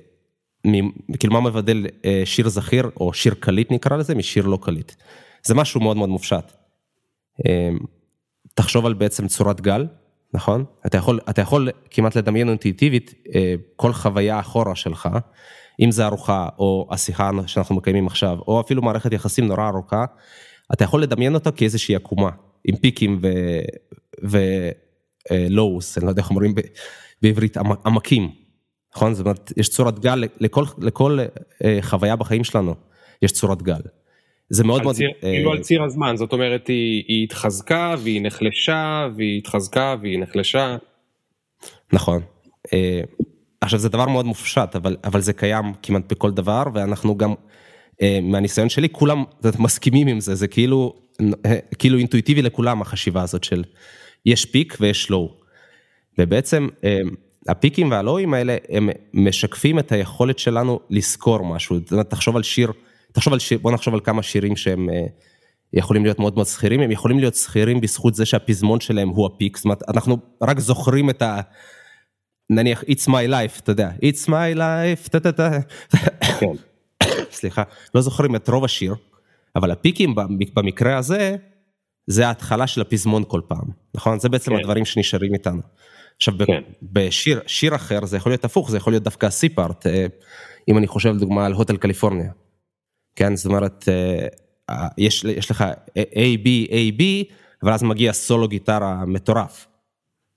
[SPEAKER 2] כאילו מה מבדל אה, שיר זכיר, או שיר קליט נקרא לזה, משיר לא קליט. זה משהו מאוד מאוד מופשט. תחשוב על בעצם צורת גל, נכון? אתה יכול, אתה יכול כמעט לדמיין אינטואיטיבית אה, כל חוויה אחורה שלך, אם זה ארוחה או השיחה שאנחנו מקיימים עכשיו, או אפילו מערכת יחסים נורא ארוכה, אתה יכול לדמיין אותה כאיזושהי עקומה, עם פיקים ולואוס, אה, אני לא יודע איך אומרים בעברית, עמקים, נכון? זאת אומרת, יש צורת גל לכל, לכל אה, חוויה בחיים שלנו, יש צורת גל. זה מאוד מאוד...
[SPEAKER 1] כאילו על ציר הזמן, זאת אומרת היא, היא התחזקה והיא נחלשה והיא התחזקה והיא נחלשה.
[SPEAKER 2] נכון. אה, עכשיו זה דבר מאוד מופשט, אבל, אבל זה קיים כמעט בכל דבר, ואנחנו גם, אה, מהניסיון שלי, כולם מסכימים עם זה, זה כאילו, אה, כאילו אינטואיטיבי לכולם החשיבה הזאת של יש פיק ויש לואו. ובעצם הפיקים והלואוים האלה, הם משקפים את היכולת שלנו לזכור משהו. תחשוב על שיר. תחשוב על שיר, בוא נחשוב על כמה שירים שהם אה, יכולים להיות מאוד מאוד שכירים, הם יכולים להיות שכירים בזכות זה שהפזמון שלהם הוא הפיק, זאת אומרת, אנחנו רק זוכרים את ה... נניח It's my life, אתה יודע, It's my life, טה טה טה, כן. סליחה, לא זוכרים את רוב השיר, אבל הפיקים במקרה הזה, זה ההתחלה של הפזמון כל פעם, נכון? זה בעצם כן. הדברים שנשארים איתנו. עכשיו, כן. בשיר שיר אחר זה יכול להיות הפוך, זה יכול להיות דווקא הסיפארט, אה, אם אני חושב לדוגמה על הוטל קליפורניה. כן, זאת אומרת, אה, אה, יש, יש לך A, B, A, B, אבל אז מגיע סולו גיטרה מטורף.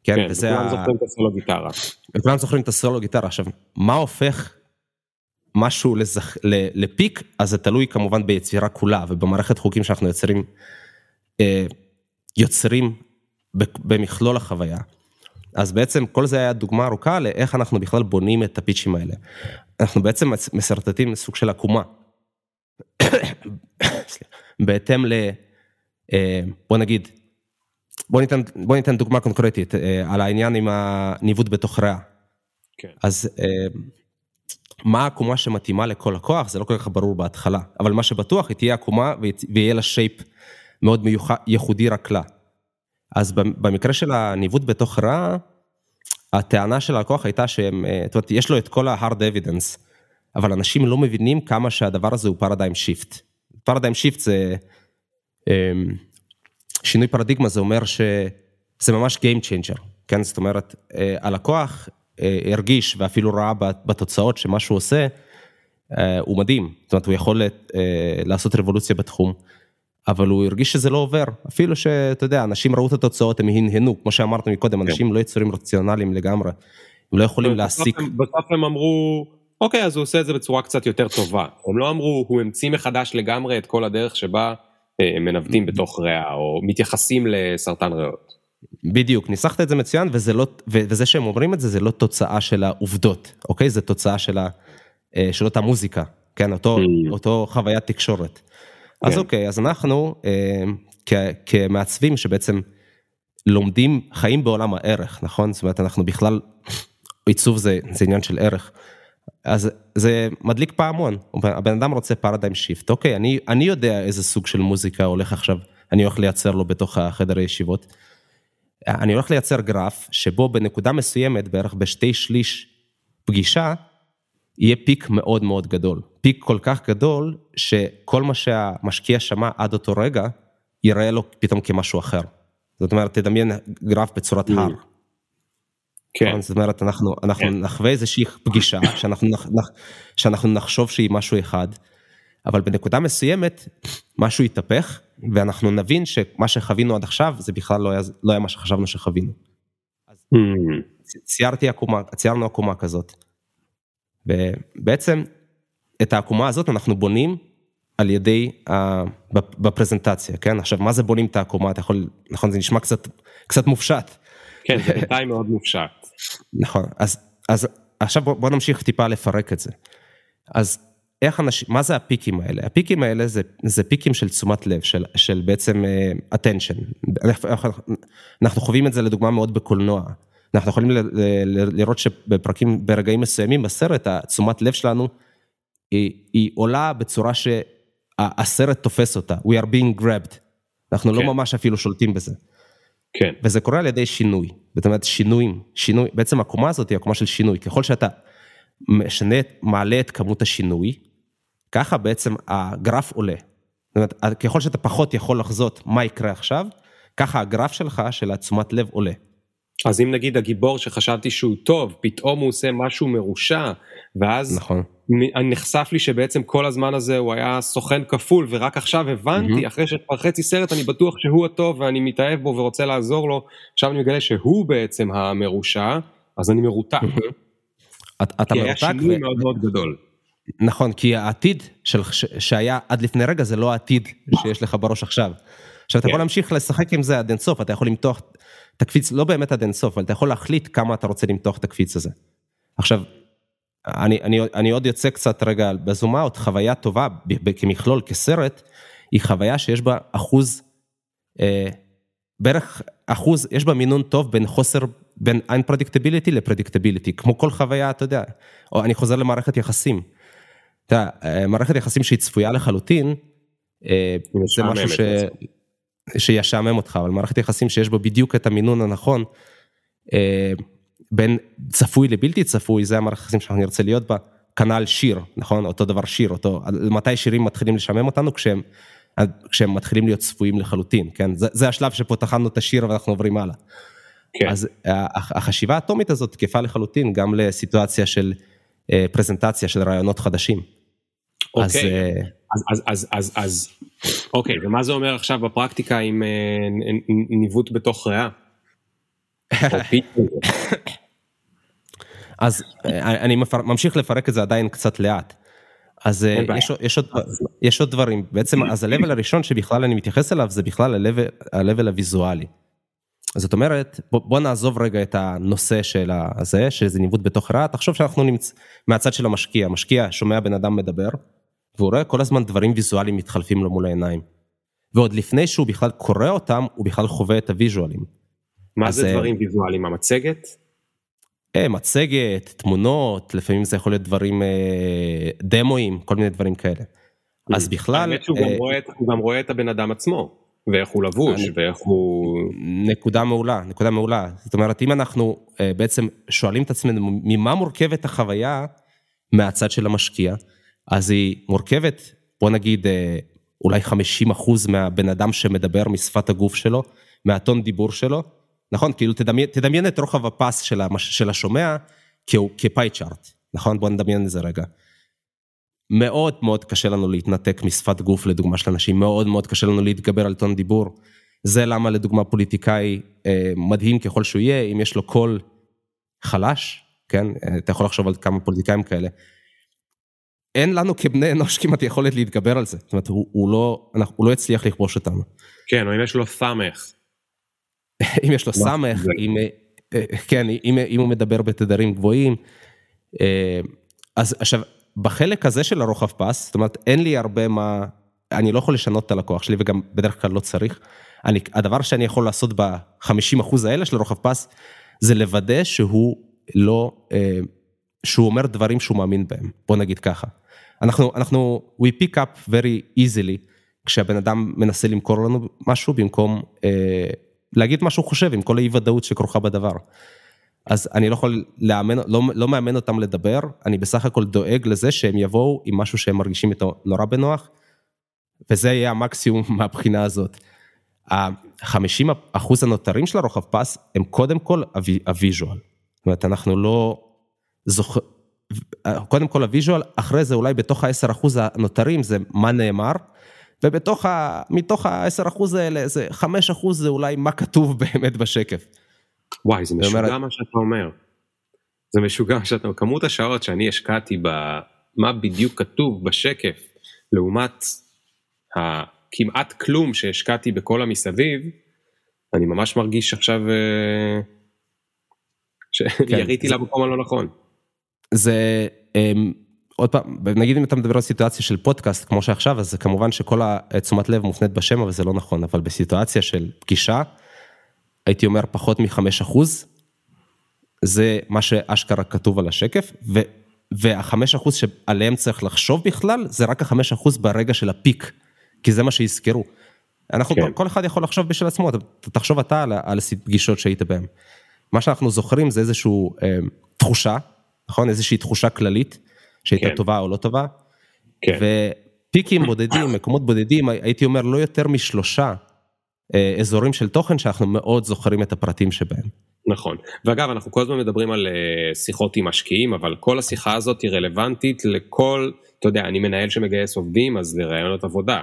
[SPEAKER 1] כן, כן וזה וכולם ה... זוכרים את הסולו גיטרה.
[SPEAKER 2] וכולם זוכרים את הסולו גיטרה. עכשיו, מה הופך משהו לזכ... לפיק, אז זה תלוי כמובן ביצירה כולה ובמערכת חוקים שאנחנו יוצרים, אה, יוצרים במכלול החוויה. אז בעצם כל זה היה דוגמה ארוכה לאיך אנחנו בכלל בונים את הפיצ'ים האלה. אנחנו בעצם משרטטים סוג של עקומה. בהתאם ל... אה, בוא נגיד, בוא ניתן, בוא ניתן דוגמה קונקרטית אה, על העניין עם הניווט בתוך ריאה. כן. אז אה, מה העקומה שמתאימה לכל לקוח זה לא כל כך ברור בהתחלה, אבל מה שבטוח היא תהיה עקומה ויהיה לה shape מאוד מיוחד, ייחודי רק לה. אז במקרה של הניווט בתוך ריאה, הטענה של הלקוח הייתה שהם, זאת אומרת, יש לו את כל ה-hard evidence, אבל אנשים לא מבינים כמה שהדבר הזה הוא paradigm shift. פרדיים שיפט זה, אמ, שינוי פרדיגמה זה אומר שזה ממש Game Changer, כן? זאת אומרת, אה, הלקוח אה, הרגיש ואפילו ראה בתוצאות שמה שהוא עושה, הוא מדהים, זאת אומרת, הוא יכול לעשות רבולוציה בתחום. אבל הוא הרגיש שזה לא עובר, אפילו שאתה יודע, אנשים ראו את התוצאות, הם הנהנו, כמו שאמרת מקודם, כן. אנשים לא יצורים רציונליים לגמרי, הם לא יכולים להסיק.
[SPEAKER 1] בסוף הם אמרו, אוקיי, אז הוא עושה את זה בצורה קצת יותר טובה. הם לא אמרו, הוא המציא מחדש לגמרי את כל הדרך שבה אה, מנווטים בתוך ריאה, או מתייחסים לסרטן ריאות.
[SPEAKER 2] בדיוק, ניסחת את זה מצוין, וזה, לא, וזה שהם אומרים את זה, זה לא תוצאה של העובדות, אוקיי? זה תוצאה של, ה, אה, של אותה מוזיקה, כן? אותו, mm. אותו חוויית תקשורת. אז כן. אוקיי, אז אנחנו אה, כמעצבים שבעצם לומדים חיים בעולם הערך, נכון? זאת אומרת, אנחנו בכלל, עיצוב זה, זה עניין של ערך. אז זה מדליק פעמון, הבן אדם רוצה paradigm shift, אוקיי, אני, אני יודע איזה סוג של מוזיקה הולך עכשיו, אני הולך לייצר לו בתוך החדר הישיבות. אני הולך לייצר גרף שבו בנקודה מסוימת, בערך בשתי שליש פגישה, יהיה peak מאוד מאוד גדול. peak כל כך גדול, שכל מה שהמשקיע שמע עד אותו רגע, ייראה לו פתאום כמשהו אחר. זאת אומרת, תדמיין גרף בצורת mm. הר. כן. זאת אומרת, אנחנו, אנחנו כן. נחווה איזושהי פגישה, שאנחנו, נח, שאנחנו נחשוב שהיא משהו אחד, אבל בנקודה מסוימת, משהו יתהפך, ואנחנו נבין שמה שחווינו עד עכשיו, זה בכלל לא היה, לא היה מה שחשבנו שחווינו. Mm. ציירתי עקומה, ציירנו עקומה כזאת. ובעצם את העקומה הזאת אנחנו בונים על ידי, uh, בפרזנטציה, כן? עכשיו, מה זה בונים את העקומה? אתה יכול, נכון, זה נשמע קצת, קצת מופשט.
[SPEAKER 1] כן, זה בינתיים מאוד מופשט.
[SPEAKER 2] נכון, אז, אז עכשיו בוא, בוא נמשיך טיפה לפרק את זה. אז איך אנשים, מה זה הפיקים האלה? הפיקים האלה זה, זה פיקים של תשומת לב, של, של בעצם uh, attention. אנחנו חווים את זה לדוגמה מאוד בקולנוע. אנחנו יכולים לראות שבפרקים, ברגעים מסוימים בסרט, התשומת לב שלנו היא, היא עולה בצורה שהסרט תופס אותה, we are being grabbed. אנחנו לא כן. לא ממש אפילו שולטים בזה.
[SPEAKER 1] כן.
[SPEAKER 2] וזה קורה על ידי שינוי, זאת אומרת שינויים, שינוי, בעצם הקומה הזאת היא הקומה של שינוי, ככל שאתה משנה, מעלה את כמות השינוי, ככה בעצם הגרף עולה. זאת אומרת, ככל שאתה פחות יכול לחזות מה יקרה עכשיו, ככה הגרף שלך, של התשומת לב עולה.
[SPEAKER 1] אז אם נגיד הגיבור שחשבתי שהוא טוב, פתאום הוא עושה משהו מרושע, ואז נכון. נחשף לי שבעצם כל הזמן הזה הוא היה סוכן כפול, ורק עכשיו הבנתי, mm-hmm. אחרי שכבר חצי סרט אני בטוח שהוא הטוב ואני מתאהב בו ורוצה לעזור לו, עכשיו אני מגלה שהוא בעצם המרושע, אז אני מרותק. Mm-hmm.
[SPEAKER 2] אתה
[SPEAKER 1] מרותק. כי היה שינוי ו... מאוד מאוד גדול.
[SPEAKER 2] נכון, כי העתיד של, ש, שהיה עד לפני רגע זה לא העתיד שיש לך בראש עכשיו. עכשיו אתה. יכול כן. להמשיך לשחק עם זה עד אינסוף, אתה יכול למתוח את הקפיץ, לא באמת עד אינסוף, אבל אתה יכול להחליט כמה אתה רוצה למתוח את הקפיץ הזה. עכשיו, אני, אני, אני עוד יוצא קצת רגע בזום אאוט, חוויה טובה כמכלול, כסרט, היא חוויה שיש בה אחוז, אה, בערך אחוז, יש בה מינון טוב בין חוסר, בין unpredictability לפרדיקטביליטי, כמו כל חוויה, אתה יודע, או אני חוזר למערכת יחסים. אתה יודע, אה, מערכת יחסים שהיא צפויה לחלוטין, אה, זה משהו ש... שישעמם אותך, אבל מערכת יחסים שיש בו בדיוק את המינון הנכון, אה, בין צפוי לבלתי צפוי, זה המערכת יחסים שאנחנו נרצה להיות בה, כנ"ל שיר, נכון? אותו דבר שיר, אותו, מתי שירים מתחילים לשעמם אותנו? כשהם, כשהם מתחילים להיות צפויים לחלוטין, כן? זה, זה השלב שפה טחנו את השיר ואנחנו עוברים הלאה. כן. אז החשיבה האטומית הזאת תקפה לחלוטין גם לסיטואציה של אה, פרזנטציה של רעיונות חדשים.
[SPEAKER 1] אוקיי, אז, אה, אז, אז, אז, אז, אוקיי, ומה זה אומר עכשיו בפרקטיקה עם אה, ניווט בתוך ריאה?
[SPEAKER 2] אז אה, אני ממשיך לפרק את זה עדיין קצת לאט. אז יש, יש, עוד, יש עוד דברים, בעצם אז ה-level הראשון שבכלל אני מתייחס אליו זה בכלל ה-level הוויזואלי. זאת אומרת, בוא, בוא נעזוב רגע את הנושא של הזה, שזה ניווט בתוך רע, תחשוב שאנחנו נמצא מהצד של המשקיע, המשקיע שומע בן אדם מדבר, והוא רואה כל הזמן דברים ויזואליים מתחלפים לו מול העיניים. ועוד לפני שהוא בכלל קורא אותם, הוא בכלל חווה את הוויזואלים.
[SPEAKER 1] מה זה אה, דברים ויזואליים? המצגת?
[SPEAKER 2] אה, מצגת, תמונות, לפעמים זה יכול להיות דברים, אה, דמואים, כל מיני דברים כאלה. אז בכלל...
[SPEAKER 1] האמת שהוא גם רואה את הבן אדם עצמו. ואיך הוא לבוש, אני... ואיך הוא...
[SPEAKER 2] נקודה מעולה, נקודה מעולה. זאת אומרת, אם אנחנו אה, בעצם שואלים את עצמנו ממה מורכבת החוויה מהצד של המשקיע, אז היא מורכבת, בוא נגיד, אה, אולי 50 אחוז מהבן אדם שמדבר משפת הגוף שלו, מהטון דיבור שלו, נכון? כאילו תדמיין, תדמיין את רוחב הפס של, המש, של השומע כפאי צ'ארט, נכון? בוא נדמיין את זה רגע. מאוד מאוד קשה לנו להתנתק משפת גוף לדוגמה של אנשים, מאוד מאוד קשה לנו להתגבר על טון דיבור. זה למה לדוגמה פוליטיקאי אה, מדהים ככל שהוא יהיה, אם יש לו קול חלש, כן? אה, אתה יכול לחשוב על כמה פוליטיקאים כאלה. אין לנו כבני אנוש כמעט יכולת להתגבר על זה. זאת אומרת, הוא, הוא, לא, הוא לא יצליח לכבוש אותנו.
[SPEAKER 1] כן, או אם יש לו סמך.
[SPEAKER 2] אם יש לו סמך, אם, אה, כן, אם, אם הוא מדבר בתדרים גבוהים. אז עכשיו, בחלק הזה של הרוחב פס, זאת אומרת, אין לי הרבה מה, אני לא יכול לשנות את הלקוח שלי וגם בדרך כלל לא צריך. אני, הדבר שאני יכול לעשות ב-50% האלה של הרוחב פס, זה לוודא שהוא לא, אה, שהוא אומר דברים שהוא מאמין בהם, בוא נגיד ככה. אנחנו, אנחנו, we pick up very easily כשהבן אדם מנסה למכור לנו משהו במקום אה, להגיד מה שהוא חושב עם כל האי ודאות שכרוכה בדבר. אז אני לא יכול לאמן, לא, לא מאמן אותם לדבר, אני בסך הכל דואג לזה שהם יבואו עם משהו שהם מרגישים איתו נורא בנוח, וזה יהיה המקסימום מהבחינה הזאת. ה-50 אחוז הנותרים של הרוחב פס הם קודם כל ה visual. זאת אומרת, אנחנו לא זוכר... קודם כל ה visual, אחרי זה אולי בתוך ה-10 אחוז הנותרים זה מה נאמר, ובתוך ה... מתוך ה-10 אחוז האלה, זה 5 אחוז זה אולי מה כתוב באמת בשקף.
[SPEAKER 1] וואי, זה משוגע אומר... מה שאתה אומר. זה משוגע מה שאתה אומר. כמות השעות שאני השקעתי במה בדיוק כתוב בשקף, לעומת הכמעט כלום שהשקעתי בכל המסביב, אני ממש מרגיש עכשיו אה, שיריתי כן, למקום הלא נכון.
[SPEAKER 2] זה, אמ, עוד פעם, נגיד אם אתה מדבר על סיטואציה של פודקאסט כמו שעכשיו, אז כמובן שכל התשומת לב מופנית בשם, אבל זה לא נכון, אבל בסיטואציה של פגישה, הייתי אומר פחות מחמש אחוז, זה מה שאשכרה כתוב על השקף, ו, והחמש אחוז שעליהם צריך לחשוב בכלל, זה רק החמש אחוז ברגע של הפיק, כי זה מה שיזכרו. אנחנו, כן. כל, כל אחד יכול לחשוב בשביל עצמו, תחשוב אתה על, על פגישות שהיית בהן. מה שאנחנו זוכרים זה איזושהי אה, תחושה, נכון? איזושהי תחושה כללית, שהייתה כן. טובה או לא טובה. כן. ופיקים בודדים, מקומות בודדים, הייתי אומר לא יותר משלושה אה, אזורים של תוכן שאנחנו מאוד זוכרים את הפרטים שבהם.
[SPEAKER 1] נכון, ואגב אנחנו כל הזמן מדברים על אה, שיחות עם משקיעים, אבל כל השיחה הזאת היא רלוונטית לכל, אתה יודע, אני מנהל שמגייס עובדים, אז לרעיונות עבודה.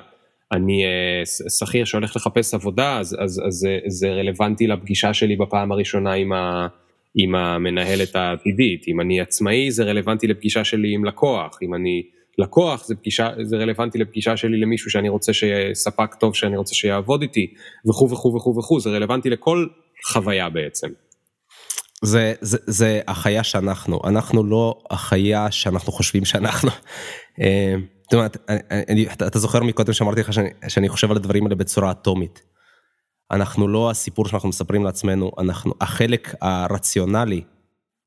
[SPEAKER 1] אני אה, שכיר שהולך לחפש עבודה, אז, אז, אז זה רלוונטי לפגישה שלי בפעם הראשונה עם, ה, עם המנהלת העתידית. אם אני עצמאי, זה רלוונטי לפגישה שלי עם לקוח. אם אני לקוח, זה פגישה, זה רלוונטי לפגישה שלי למישהו שאני רוצה שיהיה ספק טוב, שאני רוצה שיעבוד איתי, וכו' וכו' וכו' וכו', זה רלוונטי לכל חוויה בעצם.
[SPEAKER 2] זה, זה, זה החיה שאנחנו, אנחנו לא החיה שאנחנו חושבים שאנחנו. אה, זאת אומרת, אני, אתה זוכר מקודם שאמרתי לך שאני, שאני חושב על הדברים האלה בצורה אטומית. אנחנו לא הסיפור שאנחנו מספרים לעצמנו, אנחנו, החלק הרציונלי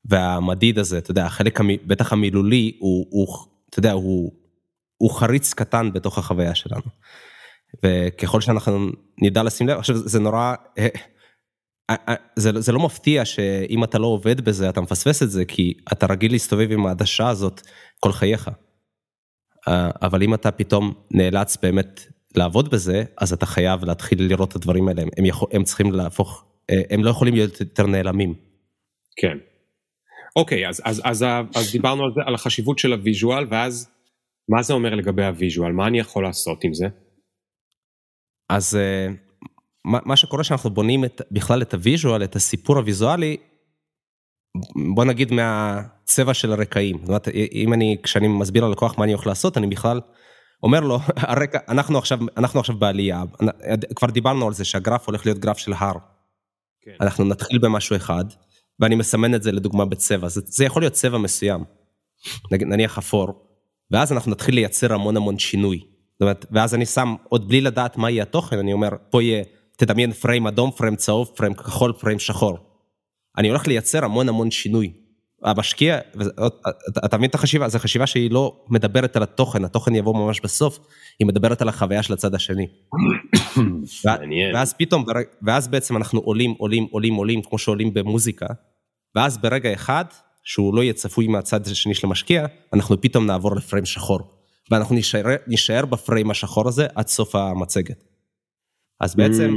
[SPEAKER 2] והמדיד הזה, אתה יודע, החלק בטח המילולי הוא, הוא אתה יודע, הוא, הוא חריץ קטן בתוך החוויה שלנו. וככל שאנחנו נדע לשים לב, עכשיו זה נורא, אה, אה, אה, זה, זה לא מפתיע שאם אתה לא עובד בזה אתה מפספס את זה, כי אתה רגיל להסתובב עם העדשה הזאת כל חייך. אבל אם אתה פתאום נאלץ באמת לעבוד בזה, אז אתה חייב להתחיל לראות את הדברים האלה, הם, יכול, הם צריכים להפוך, הם לא יכולים להיות יותר נעלמים.
[SPEAKER 1] כן. אוקיי, אז, אז, אז, אז דיברנו על, זה, על החשיבות של ה visual, ואז מה זה אומר לגבי ה visual? מה אני יכול לעשות עם זה?
[SPEAKER 2] אז אה, מה, מה שקורה שאנחנו בונים את, בכלל את ה visual, את הסיפור הוויזואלי, בוא נגיד מהצבע של הרקעים. זאת אומרת, אם אני, כשאני מסביר ללקוח מה אני הולך לעשות, אני בכלל אומר לו, הרקע, אנחנו עכשיו, אנחנו עכשיו בעלייה, כבר דיברנו על זה שהגרף הולך להיות גרף של הר. כן. אנחנו נתחיל במשהו אחד, ואני מסמן את זה לדוגמה בצבע, זה, זה יכול להיות צבע מסוים, נניח אפור, ואז אנחנו נתחיל לייצר המון המון שינוי. זאת אומרת, ואז אני שם, עוד בלי לדעת מה יהיה התוכן, אני אומר, פה יהיה, תדמיין פריים אדום, פריים צהוב, פריים כחול, פריים שחור. אני הולך לייצר המון המון שינוי. המשקיע, אתה מבין את החשיבה, זו חשיבה שהיא לא מדברת על התוכן, התוכן יבוא ממש בסוף, היא מדברת על החוויה של הצד השני. ואז פתאום, ואז בעצם אנחנו עולים, עולים, עולים, עולים, כמו שעולים במוזיקה, ואז ברגע אחד, שהוא לא יהיה צפוי מהצד השני של המשקיע, אנחנו פתאום נעבור לפריים שחור. ואנחנו נשאר, נשאר בפריים השחור הזה עד סוף המצגת. אז בעצם,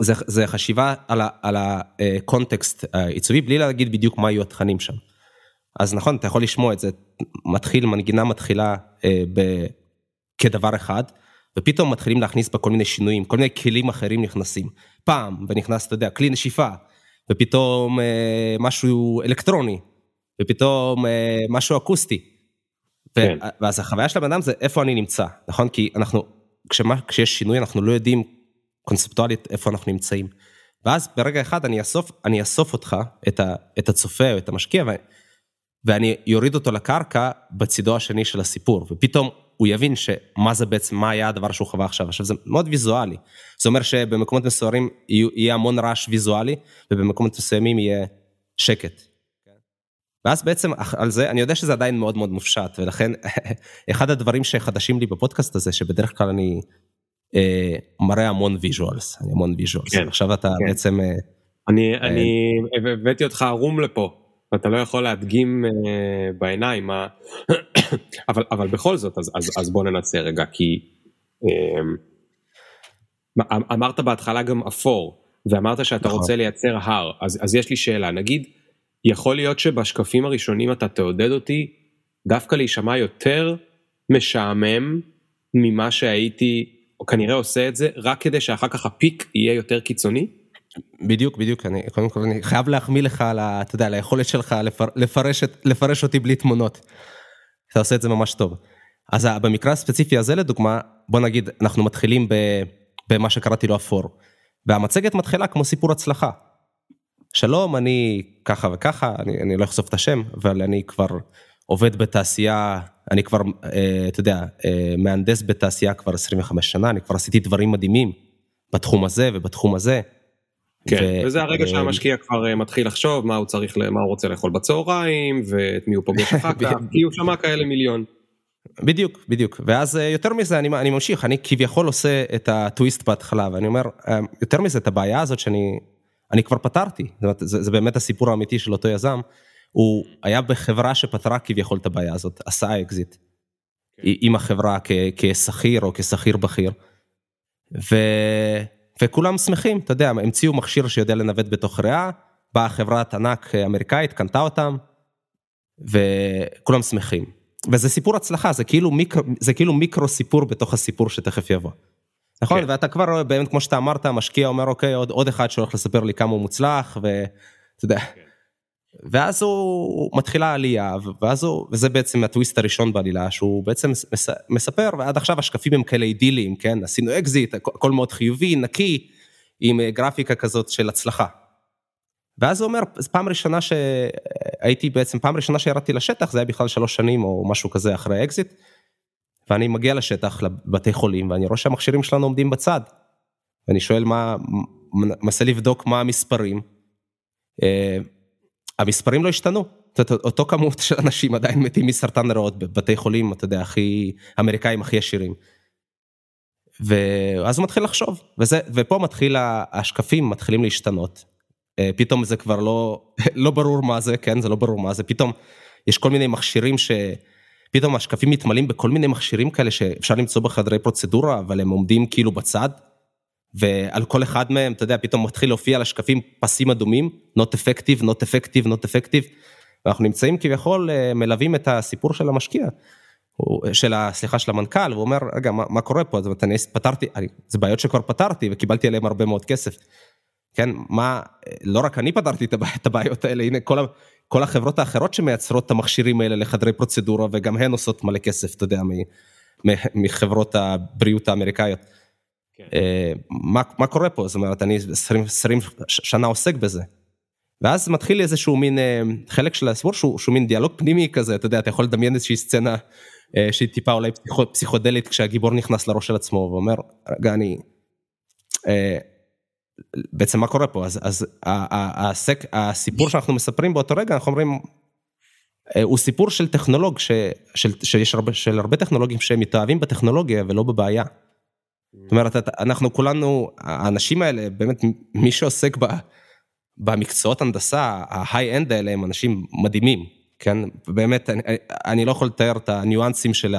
[SPEAKER 2] זה, זה חשיבה על הקונטקסט העיצובי, בלי להגיד בדיוק מה יהיו התכנים שם. אז נכון, אתה יכול לשמוע את זה, מתחיל, מנגינה מתחילה אה, ב, כדבר אחד, ופתאום מתחילים להכניס בה כל מיני שינויים, כל מיני כלים אחרים נכנסים. פעם, ונכנס, אתה יודע, כלי נשיפה, ופתאום אה, משהו אלקטרוני, ופתאום אה, משהו אקוסטי. כן. ואז החוויה של הבן אדם זה איפה אני נמצא, נכון? כי אנחנו, כשמה, כשיש שינוי אנחנו לא יודעים קונספטואלית איפה אנחנו נמצאים. ואז ברגע אחד אני אאסוף, אני אאסוף אותך, את, ה, את הצופה או את המשקיע, ו, ואני יוריד אותו לקרקע בצידו השני של הסיפור, ופתאום הוא יבין שמה זה בעצם, מה היה הדבר שהוא חווה עכשיו. עכשיו זה מאוד ויזואלי. זה אומר שבמקומות מסוימים יהיה המון רעש ויזואלי, ובמקומות מסוימים יהיה שקט. ואז בעצם על זה, אני יודע שזה עדיין מאוד מאוד מופשט, ולכן אחד הדברים שחדשים לי בפודקאסט הזה, שבדרך כלל אני מראה המון visuals, המון visuals, כן, עכשיו אתה כן. בעצם... אה,
[SPEAKER 1] אני, אה, אני הבאתי אותך ערום לפה, ואתה לא יכול להדגים אה, בעיניים. אבל, אבל בכל זאת, אז, אז, אז בוא ננסה רגע, כי אה, אמ, אמרת בהתחלה גם אפור, ואמרת שאתה נכון. רוצה לייצר הר, אז, אז יש לי שאלה, נגיד, יכול להיות שבשקפים הראשונים אתה תעודד אותי דווקא להישמע יותר משעמם ממה שהייתי, כנראה עושה את זה, רק כדי שאחר כך הפיק יהיה יותר קיצוני?
[SPEAKER 2] בדיוק, בדיוק, אני קודם כל אני חייב להחמיא לך על ה... אתה יודע, על היכולת שלך לפר, לפרש, לפרש אותי בלי תמונות. אתה עושה את זה ממש טוב. אז במקרה הספציפי הזה לדוגמה, בוא נגיד, אנחנו מתחילים במה שקראתי לו אפור, והמצגת מתחילה כמו סיפור הצלחה. שלום, אני ככה וככה, אני, אני לא אחשוף את השם, אבל אני כבר עובד בתעשייה, אני כבר, אה, אתה יודע, אה, מהנדס בתעשייה כבר 25 שנה, אני כבר עשיתי דברים מדהימים בתחום הזה ובתחום הזה.
[SPEAKER 1] כן, ו... וזה הרגע שהמשקיע כבר אה, מתחיל לחשוב מה הוא צריך, מה הוא רוצה לאכול בצהריים, ואת מי הוא פוגש אחר כך, כי הוא שמע כאלה מיליון.
[SPEAKER 2] בדיוק, בדיוק, ואז אה, יותר מזה אני, אני ממשיך, אני כביכול עושה את הטוויסט בהתחלה, ואני אומר, אה, יותר מזה, את הבעיה הזאת שאני אני כבר פתרתי, זאת אומרת, זה, זה באמת הסיפור האמיתי של אותו יזם, הוא היה בחברה שפתרה כביכול את הבעיה הזאת, עשה אקזיט, כן. עם החברה כ, כשכיר או כשכיר בכיר, ו, וכולם שמחים, אתה יודע, המציאו מכשיר שיודע לנווט בתוך ריאה, באה חברת ענק אמריקאית, קנתה אותם, וכולם שמחים. וזה סיפור הצלחה, זה כאילו, מיקרו, זה כאילו מיקרו סיפור בתוך הסיפור שתכף יבוא. נכון, כן. ואתה כבר רואה באמת, כמו שאתה אמרת, המשקיע אומר, אוקיי, עוד, עוד אחד שהולך לספר לי כמה הוא מוצלח, ואתה יודע. כן. ואז הוא מתחילה העלייה, ואז הוא, וזה בעצם הטוויסט הראשון בעלילה, שהוא בעצם מספר, ועד עכשיו השקפים הם כאלה אידיליים, כן? עשינו אקזיט, הכל מאוד חיובי, נקי, עם אה, גרפיקה כזאת של הצלחה. ואז הוא אומר, פעם ראשונה שהייתי בעצם, פעם ראשונה שירדתי לשטח, זה היה בכלל שלוש שנים או משהו כזה אחרי האקזיט. ואני מגיע לשטח, לבתי חולים, ואני רואה שהמכשירים שלנו עומדים בצד. ואני שואל מה, מנסה לבדוק מה המספרים. המספרים לא השתנו. אותו כמות של אנשים עדיין מתים מסרטן ריאות בבתי חולים, אתה יודע, הכי, אמריקאים הכי עשירים. ואז הוא מתחיל לחשוב, וזה, ופה מתחיל, השקפים מתחילים להשתנות. Uh, פתאום זה כבר לא, לא ברור מה זה, כן, זה לא ברור מה זה, פתאום יש כל מיני מכשירים ש... פתאום השקפים מתמלאים בכל מיני מכשירים כאלה שאפשר למצוא בחדרי פרוצדורה, אבל הם עומדים כאילו בצד, ועל כל אחד מהם, אתה יודע, פתאום מתחיל להופיע על השקפים פסים אדומים, not effective, not effective, not effective, ואנחנו נמצאים כביכול, אה, מלווים את הסיפור של המשקיע, של ה... סליחה, של המנכ"ל, והוא אומר, רגע, מה, מה קורה פה? זאת אומרת, אני פתרתי, זה בעיות שכבר פתרתי וקיבלתי עליהן הרבה מאוד כסף. כן, מה, לא רק אני פתרתי את הבעיות האלה, הנה כל, כל החברות האחרות שמייצרות את המכשירים האלה לחדרי פרוצדורה, וגם הן עושות מלא כסף, אתה יודע, מחברות הבריאות האמריקאיות. כן. אה, מה, מה קורה פה? זאת אומרת, אני 20, 20 שנה עוסק בזה. ואז מתחיל איזשהו מין אה, חלק של הסיפור שהוא, שהוא מין דיאלוג פנימי כזה, אתה יודע, אתה יכול לדמיין איזושהי סצנה אה, שהיא טיפה אולי פסיכודלית כשהגיבור נכנס לראש של עצמו ואומר, רגע, אני... בעצם מה קורה פה, אז, אז הסק, הסיפור שאנחנו מספרים באותו רגע, אנחנו אומרים, הוא סיפור של טכנולוג, ש, של, שיש הרבה, של הרבה טכנולוגים שהם מתאהבים בטכנולוגיה ולא בבעיה. זאת אומרת, אנחנו כולנו, האנשים האלה, באמת, מי שעוסק ב, במקצועות הנדסה, ההיי-אנד האלה הם אנשים מדהימים, כן? באמת, אני, אני לא יכול לתאר את הניואנסים של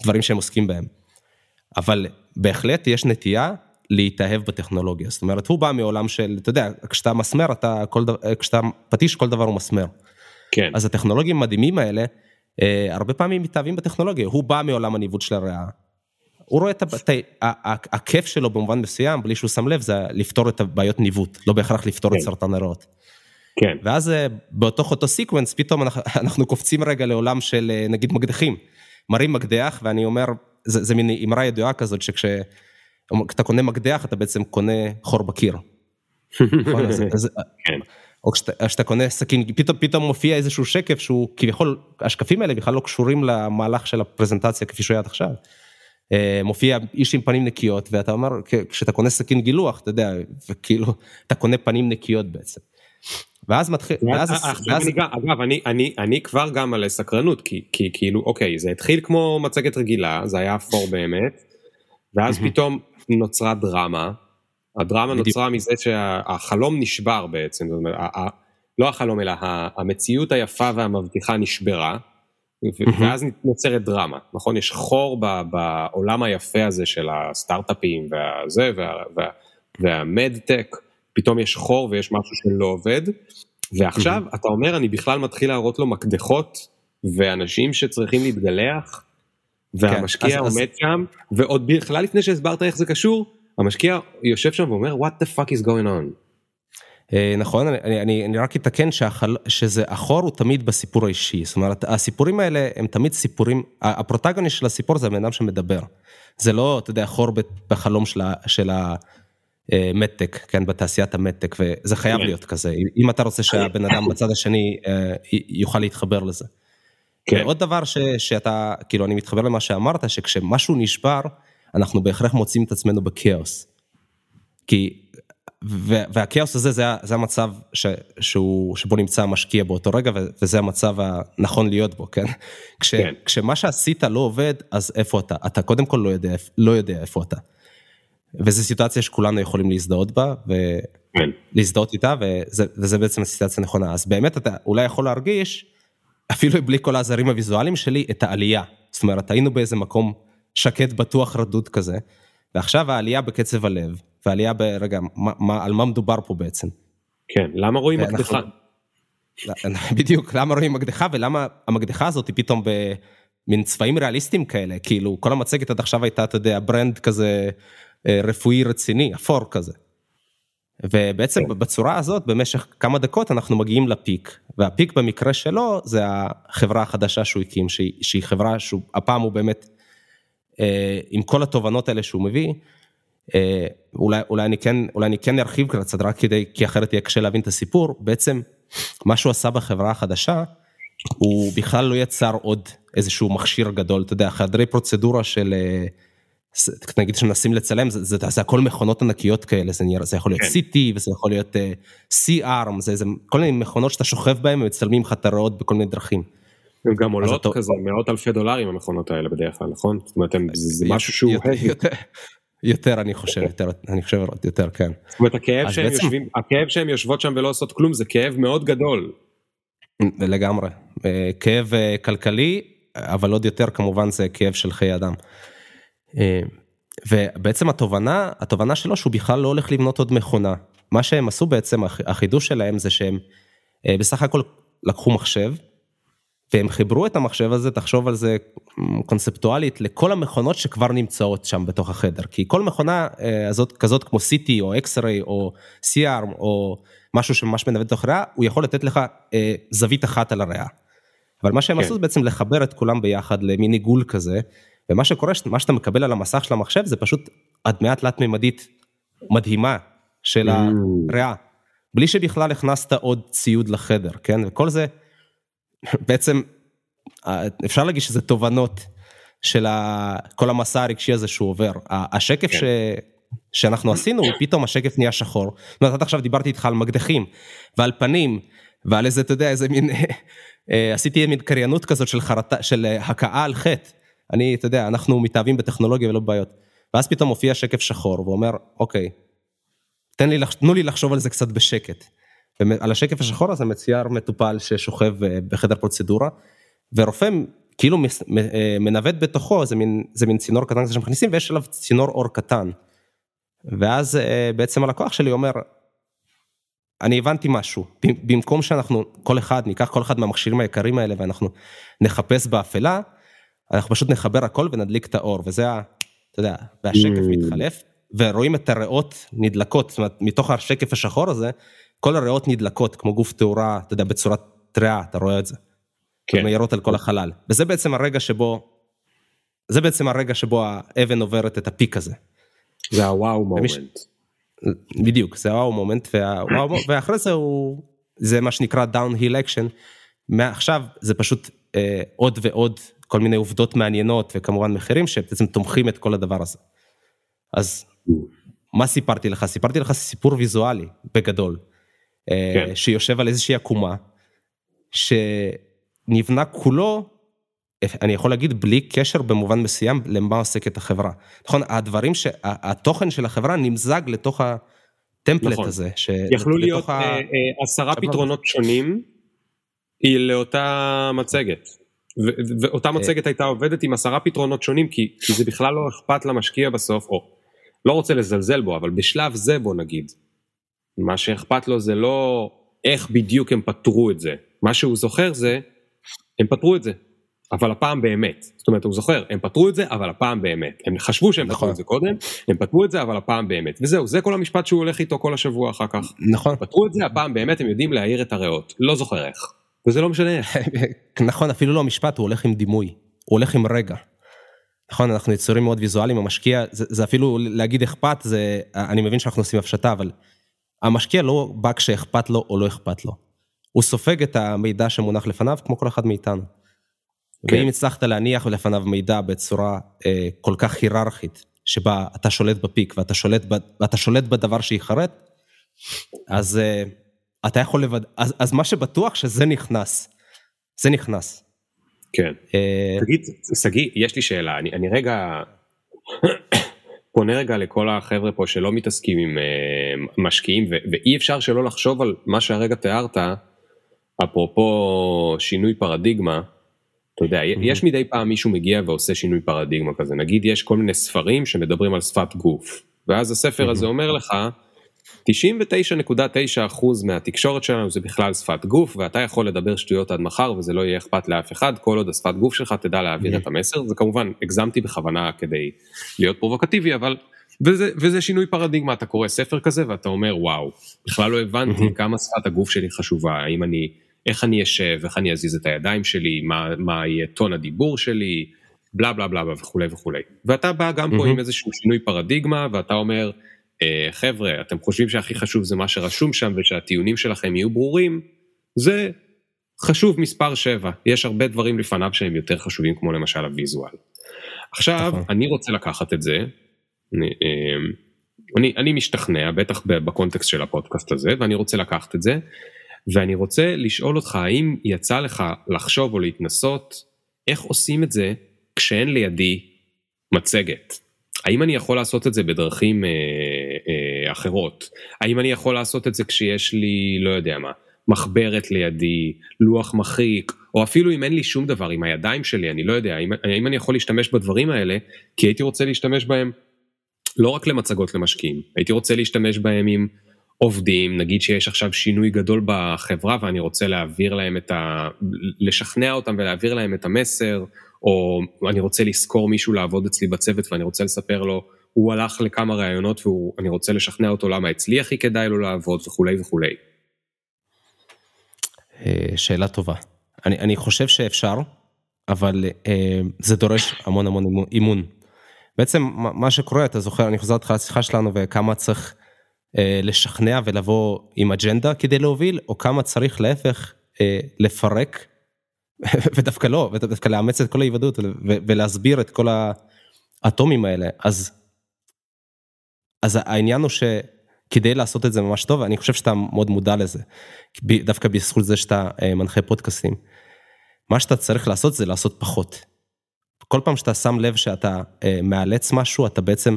[SPEAKER 2] הדברים שהם עוסקים בהם. אבל בהחלט יש נטייה להתאהב בטכנולוגיה. זאת אומרת, הוא בא מעולם של, אתה יודע, כשאתה מסמר, אתה, כל, כשאתה פטיש, כל דבר הוא מסמר.
[SPEAKER 1] כן.
[SPEAKER 2] אז הטכנולוגים המדהימים האלה, אה, הרבה פעמים מתאהבים בטכנולוגיה. הוא בא מעולם הניווט של הריאה. הוא רואה את הכיף שלו במובן מסוים, בלי שהוא שם לב, זה לפתור את הבעיות ניווט, לא בהכרח לפתור כן. את סרטן הריאות.
[SPEAKER 1] כן.
[SPEAKER 2] ואז אה, בתוך אותו sequence, פתאום אנחנו, אנחנו קופצים רגע לעולם של אה, נגיד מקדחים. מראים מקדח, ואני אומר, זה, זה מין אמרה ידועה כזאת, שכשאתה קונה מקדח, אתה בעצם קונה חור בקיר. נכון? אז, אז, כן. או כשאתה קונה סכין, פתאום, פתאום מופיע איזשהו שקף שהוא כביכול, השקפים האלה בכלל לא קשורים למהלך של הפרזנטציה כפי שהוא היה עד עכשיו. אה, מופיע איש עם פנים נקיות ואתה אומר, כשאתה קונה סכין גילוח, אתה יודע, וכאילו, אתה קונה פנים נקיות בעצם. ואז מתחיל, ואז,
[SPEAKER 1] ואז... אני, אגב, אני, אני, אני כבר גם על סקרנות, כי, כי כאילו, אוקיי, זה התחיל כמו מצגת רגילה, זה היה אפור באמת, ואז פתאום נוצרה דרמה, הדרמה נוצרה מזה שהחלום נשבר בעצם, זאת אומרת, לא החלום אלא המציאות היפה והמבטיחה נשברה, ואז נוצרת דרמה, נכון? יש חור בעולם היפה הזה של הסטארט-אפים והזה, והמדטק, פתאום יש חור ויש משהו שלא עובד, ועכשיו אתה אומר, אני בכלל מתחיל להראות לו מקדחות ואנשים שצריכים להתגלח, והמשקיע כן, עומד אז... שם, ועוד בכלל לפני שהסברת איך זה קשור, המשקיע יושב שם ואומר, what the fuck is going on.
[SPEAKER 2] אה, נכון, אני, אני, אני רק אתקן שהחל, שזה החור הוא תמיד בסיפור האישי, זאת אומרת, הסיפורים האלה הם תמיד סיפורים, הפרוטגוניסט של הסיפור זה הבן אדם שמדבר. זה לא, אתה יודע, חור בחלום של, של המדטק, כן, בתעשיית המדטק, וזה חייב כן. להיות כזה, אם אתה רוצה שהבן אדם בצד השני אה, יוכל להתחבר לזה. כן. עוד דבר ש, שאתה, כאילו, אני מתחבר למה שאמרת, שכשמשהו נשבר, אנחנו בהכרח מוצאים את עצמנו בכאוס. כי, והכאוס הזה, זה, זה המצב ש, שהוא, שבו נמצא המשקיע באותו רגע, וזה המצב הנכון להיות בו, כן? כש, כן. כשמה שעשית לא עובד, אז איפה אתה? אתה קודם כל לא יודע, לא יודע איפה אתה. וזו סיטואציה שכולנו יכולים להזדהות בה, ולהזדהות איתה, וזה, וזה בעצם הסיטואציה הנכונה. אז באמת אתה אולי יכול להרגיש, אפילו בלי כל העזרים הוויזואליים שלי, את העלייה. זאת אומרת, היינו באיזה מקום שקט, בטוח, רדוד כזה, ועכשיו העלייה בקצב הלב, ועלייה ברגע, מה, מה, על מה מדובר פה בעצם.
[SPEAKER 1] כן, למה רואים מקדחה?
[SPEAKER 2] בדיוק, למה רואים מקדחה, ולמה המקדחה הזאת היא פתאום במין צבעים ריאליסטיים כאלה, כאילו כל המצגת עד עכשיו הייתה, אתה יודע, ברנד כזה אה, רפואי רציני, אפור כזה. ובעצם כן. בצורה הזאת, במשך כמה דקות אנחנו מגיעים לפיק, והפיק במקרה שלו זה החברה החדשה שהוא הקים, שהיא, שהיא חברה שהפעם הוא באמת אה, עם כל התובנות האלה שהוא מביא, אולי, אולי, אני כן, אולי אני כן ארחיב קצת רק כדי, כי אחרת יהיה קשה להבין את הסיפור, בעצם מה שהוא עשה בחברה החדשה, הוא בכלל לא יצר עוד איזשהו מכשיר גדול, אתה יודע, חדרי פרוצדורה של, אה, נגיד שמנסים לצלם, זה, זה, זה הכל מכונות ענקיות כאלה, זה, נראה, זה יכול להיות כן. CT וזה יכול להיות uh, C-ARM, זה, זה כל מיני מכונות שאתה שוכב בהן ומצלמים לך את הריאות בכל מיני דרכים.
[SPEAKER 1] הן גם עולות כזה מאות אלפי דולרים המכונות האלה בדרך כלל, נכון? זאת אומרת, זה משהו שהוא...
[SPEAKER 2] יותר אני חושב, יותר, אני חושב יותר, כן.
[SPEAKER 1] זאת אומרת, הכאב שהם, בעצם... יושבים, הכאב שהם יושבות שם ולא עושות כלום, זה כאב מאוד גדול.
[SPEAKER 2] לגמרי. אה, כאב אה, כלכלי, אבל עוד יותר כמובן זה כאב של חיי אדם. אה, ובעצם התובנה, התובנה שלו שהוא בכלל לא הולך לבנות עוד מכונה. מה שהם עשו בעצם, החידוש שלהם זה שהם בסך הכל לקחו מחשב, והם חיברו את המחשב הזה, תחשוב על זה קונספטואלית, לכל המכונות שכבר נמצאות שם בתוך החדר. כי כל מכונה אה, הזאת, כזאת כמו CT או X-ray או CR או משהו שממש מנווט תוך ריאה, הוא יכול לתת לך אה, זווית אחת על הריאה. אבל מה שהם כן. עשו זה בעצם לחבר את כולם ביחד למין עיגול כזה, ומה שקורה, מה שאתה מקבל על המסך של המחשב זה פשוט הדמיה תלת-ממדית מדהימה של mm. הריאה, בלי שבכלל הכנסת עוד ציוד לחדר, כן? וכל זה... בעצם אפשר להגיד שזה תובנות של כל המסע הרגשי הזה שהוא עובר. השקף כן. ש... שאנחנו עשינו, פתאום השקף נהיה שחור. זאת אומרת, עד עכשיו דיברתי איתך על מקדחים ועל פנים ועל איזה, אתה יודע, איזה מין, אה, עשיתי מין קריינות כזאת של חרטה, של הכאה על חטא. אני, אתה יודע, אנחנו מתאהבים בטכנולוגיה ולא בבעיות. ואז פתאום מופיע שקף שחור ואומר, אוקיי, תן לי, תנו לי לחשוב על זה קצת בשקט. ועל השקף השחור הזה מצויר מטופל ששוכב אה, בחדר פרוצדורה, ורופא כאילו אה, מנווט בתוכו, זה מין, זה מין צינור קטן שמכניסים ויש עליו צינור אור קטן. ואז אה, בעצם הלקוח שלי אומר, אני הבנתי משהו, במקום שאנחנו כל אחד ניקח כל אחד מהמכשירים היקרים האלה ואנחנו נחפש באפלה, אנחנו פשוט נחבר הכל ונדליק את האור וזה, ה, אתה יודע, והשקף mm. מתחלף ורואים את הריאות נדלקות, זאת אומרת מתוך השקף השחור הזה, כל הריאות נדלקות כמו גוף תאורה, אתה יודע, בצורת טריה, אתה רואה את זה. כן. מאירות על כל החלל, וזה בעצם הרגע שבו, זה בעצם הרגע שבו האבן עוברת את הפיק הזה.
[SPEAKER 1] זה הוואו מומנט.
[SPEAKER 2] בדיוק, זה הוואו מומנט, והוואו, ואחרי זה הוא, זה מה שנקרא downhill action, מעכשיו זה פשוט אה, עוד ועוד כל מיני עובדות מעניינות וכמובן מחירים שבעצם תומכים את כל הדבר הזה. אז מה סיפרתי לך? סיפרתי לך סיפור ויזואלי בגדול, כן. שיושב על איזושהי עקומה, שנבנה כולו אני יכול להגיד בלי קשר במובן מסוים למה עוסקת החברה. נכון, הדברים שהתוכן של החברה נמזג לתוך הטמפלט נכון. הזה. ש...
[SPEAKER 1] יכלו להיות ה... אה, אה, עשרה פתרונות שונים לאותה מצגת. ואותה אה. מצגת הייתה עובדת עם עשרה פתרונות שונים כי, כי זה בכלל לא אכפת למשקיע בסוף, או לא רוצה לזלזל בו, אבל בשלב זה בוא נגיד, מה שאכפת לו זה לא איך בדיוק הם פתרו את זה, מה שהוא זוכר זה, הם פתרו את זה, אבל הפעם באמת, זאת אומרת הוא זוכר, הם פתרו את זה אבל הפעם באמת, הם חשבו שהם נכון. פתרו את זה קודם, הם פתרו את זה אבל הפעם באמת, וזהו, זה כל המשפט שהוא הולך איתו כל השבוע אחר כך.
[SPEAKER 2] נכון.
[SPEAKER 1] פתרו את זה, הפעם באמת הם יודעים להעיר את הריאות, לא זוכר איך, וזה לא משנה איך.
[SPEAKER 2] נכון, אפילו לא המשפט, הוא הולך עם דימוי, הוא הולך עם רגע. נכון, אנחנו יצורים מאוד ויזואליים, המשקיע, זה, זה אפילו להגיד אכפת, זה, אני מבין שאנחנו עושים הפשטה, אבל המשקיע לא בא כשאכפת לו או לא אכפת לו. הוא סופג את המידע שמונח לפניו כמו כל אחד מאיתנו. כן. ואם הצלחת להניח לפניו מידע בצורה אה, כל כך היררכית, שבה אתה שולט בפיק ואתה שולט, ב, ואתה שולט בדבר שייחרט, אז אה, אתה יכול לבד... אז, אז מה שבטוח שזה נכנס. זה נכנס.
[SPEAKER 1] כן. אה... תגיד, שגיא, יש לי שאלה, אני, אני רגע פונה רגע לכל החבר'ה פה שלא מתעסקים עם uh, משקיעים, ואי אפשר שלא לחשוב על מה שהרגע תיארת, אפרופו שינוי פרדיגמה, אתה יודע, mm-hmm. יש מדי פעם מישהו מגיע ועושה שינוי פרדיגמה כזה, נגיד יש כל מיני ספרים שמדברים על שפת גוף, ואז הספר mm-hmm. הזה אומר לך, 99.9% מהתקשורת שלנו זה בכלל שפת גוף, ואתה יכול לדבר שטויות עד מחר וזה לא יהיה אכפת לאף אחד, כל עוד השפת גוף שלך תדע להעביר mm-hmm. את המסר, זה כמובן הגזמתי בכוונה כדי להיות פרובוקטיבי, אבל, וזה, וזה שינוי פרדיגמה, אתה קורא ספר כזה ואתה אומר וואו, בכלל לא הבנתי mm-hmm. כמה שפת הגוף שלי חשובה, האם אני... איך אני אשב, איך אני אזיז את הידיים שלי, מה, מה יהיה טון הדיבור שלי, בלה בלה בלה וכולי וכולי. ואתה בא גם mm-hmm. פה עם איזשהו שינוי פרדיגמה ואתה אומר, חבר'ה, אתם חושבים שהכי חשוב זה מה שרשום שם ושהטיעונים שלכם יהיו ברורים, זה חשוב מספר 7, יש הרבה דברים לפניו שהם יותר חשובים כמו למשל הוויזואל. עכשיו, נכון. אני רוצה לקחת את זה, אני, אה, אני, אני משתכנע, בטח בקונטקסט של הפודקאסט הזה, ואני רוצה לקחת את זה ואני רוצה לשאול אותך, האם יצא לך לחשוב או להתנסות איך עושים את זה כשאין לידי מצגת? האם אני יכול לעשות את זה בדרכים אה, אה, אחרות? האם אני יכול לעשות את זה כשיש לי, לא יודע מה, מחברת לידי, לוח מחיק, או אפילו אם אין לי שום דבר עם הידיים שלי, אני לא יודע, האם, האם אני יכול להשתמש בדברים האלה, כי הייתי רוצה להשתמש בהם לא רק למצגות למשקיעים, הייתי רוצה להשתמש בהם עם עובדים, נגיד שיש עכשיו שינוי גדול בחברה ואני רוצה להעביר להם את ה... לשכנע אותם ולהעביר להם את המסר, או אני רוצה לשכור מישהו לעבוד אצלי בצוות ואני רוצה לספר לו, הוא הלך לכמה ראיונות ואני רוצה לשכנע אותו למה אצלי הכי כדאי לו לעבוד וכולי וכולי.
[SPEAKER 2] אה, שאלה טובה. אני, אני חושב שאפשר, אבל אה, זה דורש המון המון אימון. בעצם מה שקורה, אתה זוכר, אני חוזר אותך לשיחה שלנו וכמה צריך אה, לשכנע ולבוא עם אג'נדה כדי להוביל, או כמה צריך להפך אה, לפרק, ודווקא לא, ודווקא לאמץ את כל ההיוודעות ולהסביר את כל האטומים האלה. אז, אז העניין הוא שכדי לעשות את זה ממש טוב, אני חושב שאתה מאוד מודע לזה, דווקא בזכות זה שאתה אה, מנחה פודקאסטים. מה שאתה צריך לעשות זה לעשות פחות. כל פעם שאתה שם לב שאתה אה, מאלץ משהו, אתה בעצם,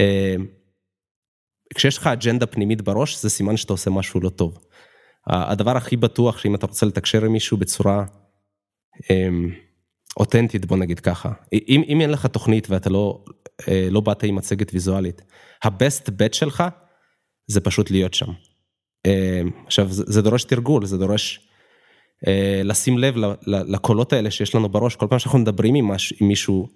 [SPEAKER 2] אה, כשיש לך אג'נדה פנימית בראש, זה סימן שאתה עושה משהו לא טוב. הדבר הכי בטוח שאם אתה רוצה לתקשר עם מישהו בצורה אה, אותנטית, בוא נגיד ככה, אם, אם אין לך תוכנית ואתה לא, אה, לא באת עם מצגת ויזואלית, הבסט בט שלך זה פשוט להיות שם. אה, עכשיו, זה, זה דורש תרגול, זה דורש אה, לשים לב לקולות האלה שיש לנו בראש, כל פעם שאנחנו מדברים עם, מישהו,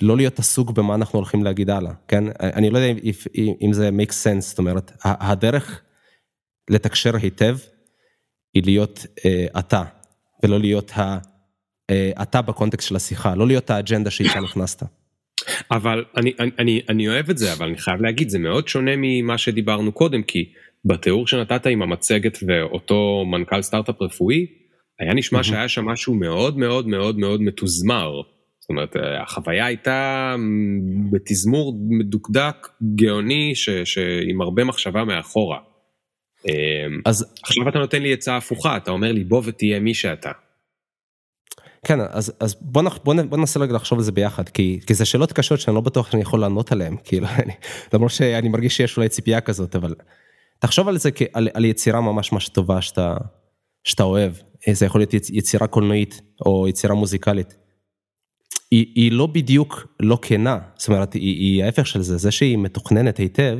[SPEAKER 2] לא להיות עסוק במה אנחנו הולכים להגיד הלאה, כן? אני לא יודע אם, אם זה make sense, זאת אומרת, הדרך לתקשר היטב היא להיות אתה, ולא להיות אתה בקונטקסט של השיחה, לא להיות האג'נדה שאיתה נכנסת.
[SPEAKER 1] אבל אני, אני, אני אוהב את זה, אבל אני חייב להגיד, זה מאוד שונה ממה שדיברנו קודם, כי בתיאור שנתת עם המצגת ואותו מנכ"ל סטארט-אפ רפואי, היה נשמע שהיה שם משהו מאוד מאוד מאוד מאוד מתוזמר. זאת אומרת, החוויה הייתה בתזמור מדוקדק, גאוני, ש, שעם הרבה מחשבה מאחורה. אמ, אז עכשיו אתה נותן לי עצה הפוכה, אתה אומר לי בוא ותהיה מי שאתה.
[SPEAKER 2] כן, אז, אז בוא, נח, בוא, בוא ננסה רגע לחשוב על זה ביחד, כי, כי זה שאלות קשות שאני לא בטוח שאני יכול לענות עליהן, כאילו, למרות שאני מרגיש שיש אולי ציפייה כזאת, אבל תחשוב על זה כעל על יצירה ממש ממש טובה שאתה, שאתה אוהב, זה יכול להיות יצירה קולנועית או יצירה מוזיקלית. היא, היא לא בדיוק לא כנה, זאת אומרת, היא, היא ההפך של זה, זה שהיא מתוכננת היטב,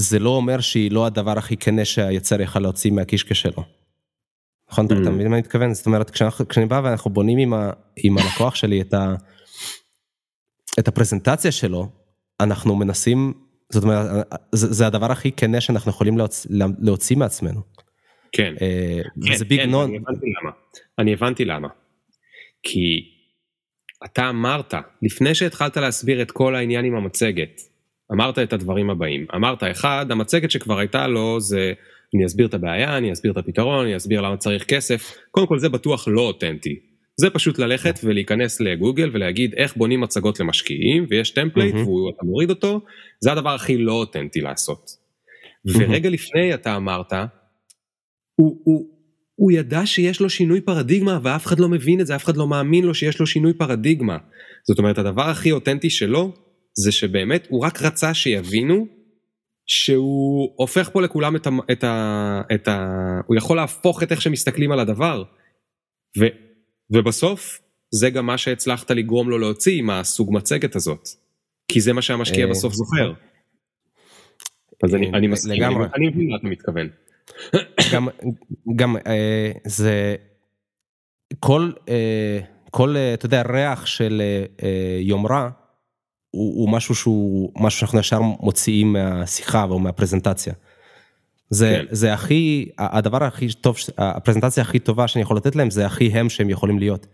[SPEAKER 2] זה לא אומר שהיא לא הדבר הכי כנה שהיצר יכל להוציא מהקישקע שלו. נכון, אתה mm. מבין מה אני מתכוון? זאת אומרת, כשאני בא ואנחנו בונים עם, ה, עם הלקוח שלי את, ה, את הפרזנטציה שלו, אנחנו מנסים זאת אומרת, זה, זה הדבר הכי כנה שאנחנו יכולים להוצ... להוציא מעצמנו.
[SPEAKER 1] כן, אה, כן, זה ביג כן, נון. אני הבנתי למה. אני הבנתי למה. כי אתה אמרת, לפני שהתחלת להסביר את כל העניין עם המצגת, אמרת את הדברים הבאים. אמרת, אחד, המצגת שכבר הייתה לו זה, אני אסביר את הבעיה, אני אסביר את הפתרון, אני אסביר למה צריך כסף. קודם כל זה בטוח לא אותנטי. זה פשוט ללכת ולהיכנס לגוגל ולהגיד איך בונים מצגות למשקיעים ויש template. ואתה מוריד אותו, זה הדבר הכי לא אותנטי לעשות. ורגע לפני אתה אמרת, הוא, הוא, הוא ידע שיש לו שינוי פרדיגמה ואף אחד לא מבין את זה, אף אחד לא מאמין לו שיש לו שינוי פרדיגמה. זאת אומרת הדבר הכי אותנטי שלו זה שבאמת הוא רק רצה שיבינו שהוא הופך פה לכולם את ה... את ה, את ה הוא יכול להפוך את איך שמסתכלים על הדבר. ו, ובסוף, זה גם מה שהצלחת לגרום לו להוציא עם הסוג מצגת הזאת. כי זה מה שהמשקיע אה, בסוף זוכר. אז אני, אני מסכים, אני, אני מבין מה אתה מתכוון.
[SPEAKER 2] גם, גם אה, זה, כל, אה, כל, אתה יודע, ריח של יומרה, הוא, הוא משהו שהוא, משהו שאנחנו ישר מוציאים מהשיחה או מהפרזנטציה. זה, כן. זה הכי, הדבר הכי טוב, הפרזנטציה הכי טובה שאני יכול לתת להם זה הכי הם שהם יכולים להיות.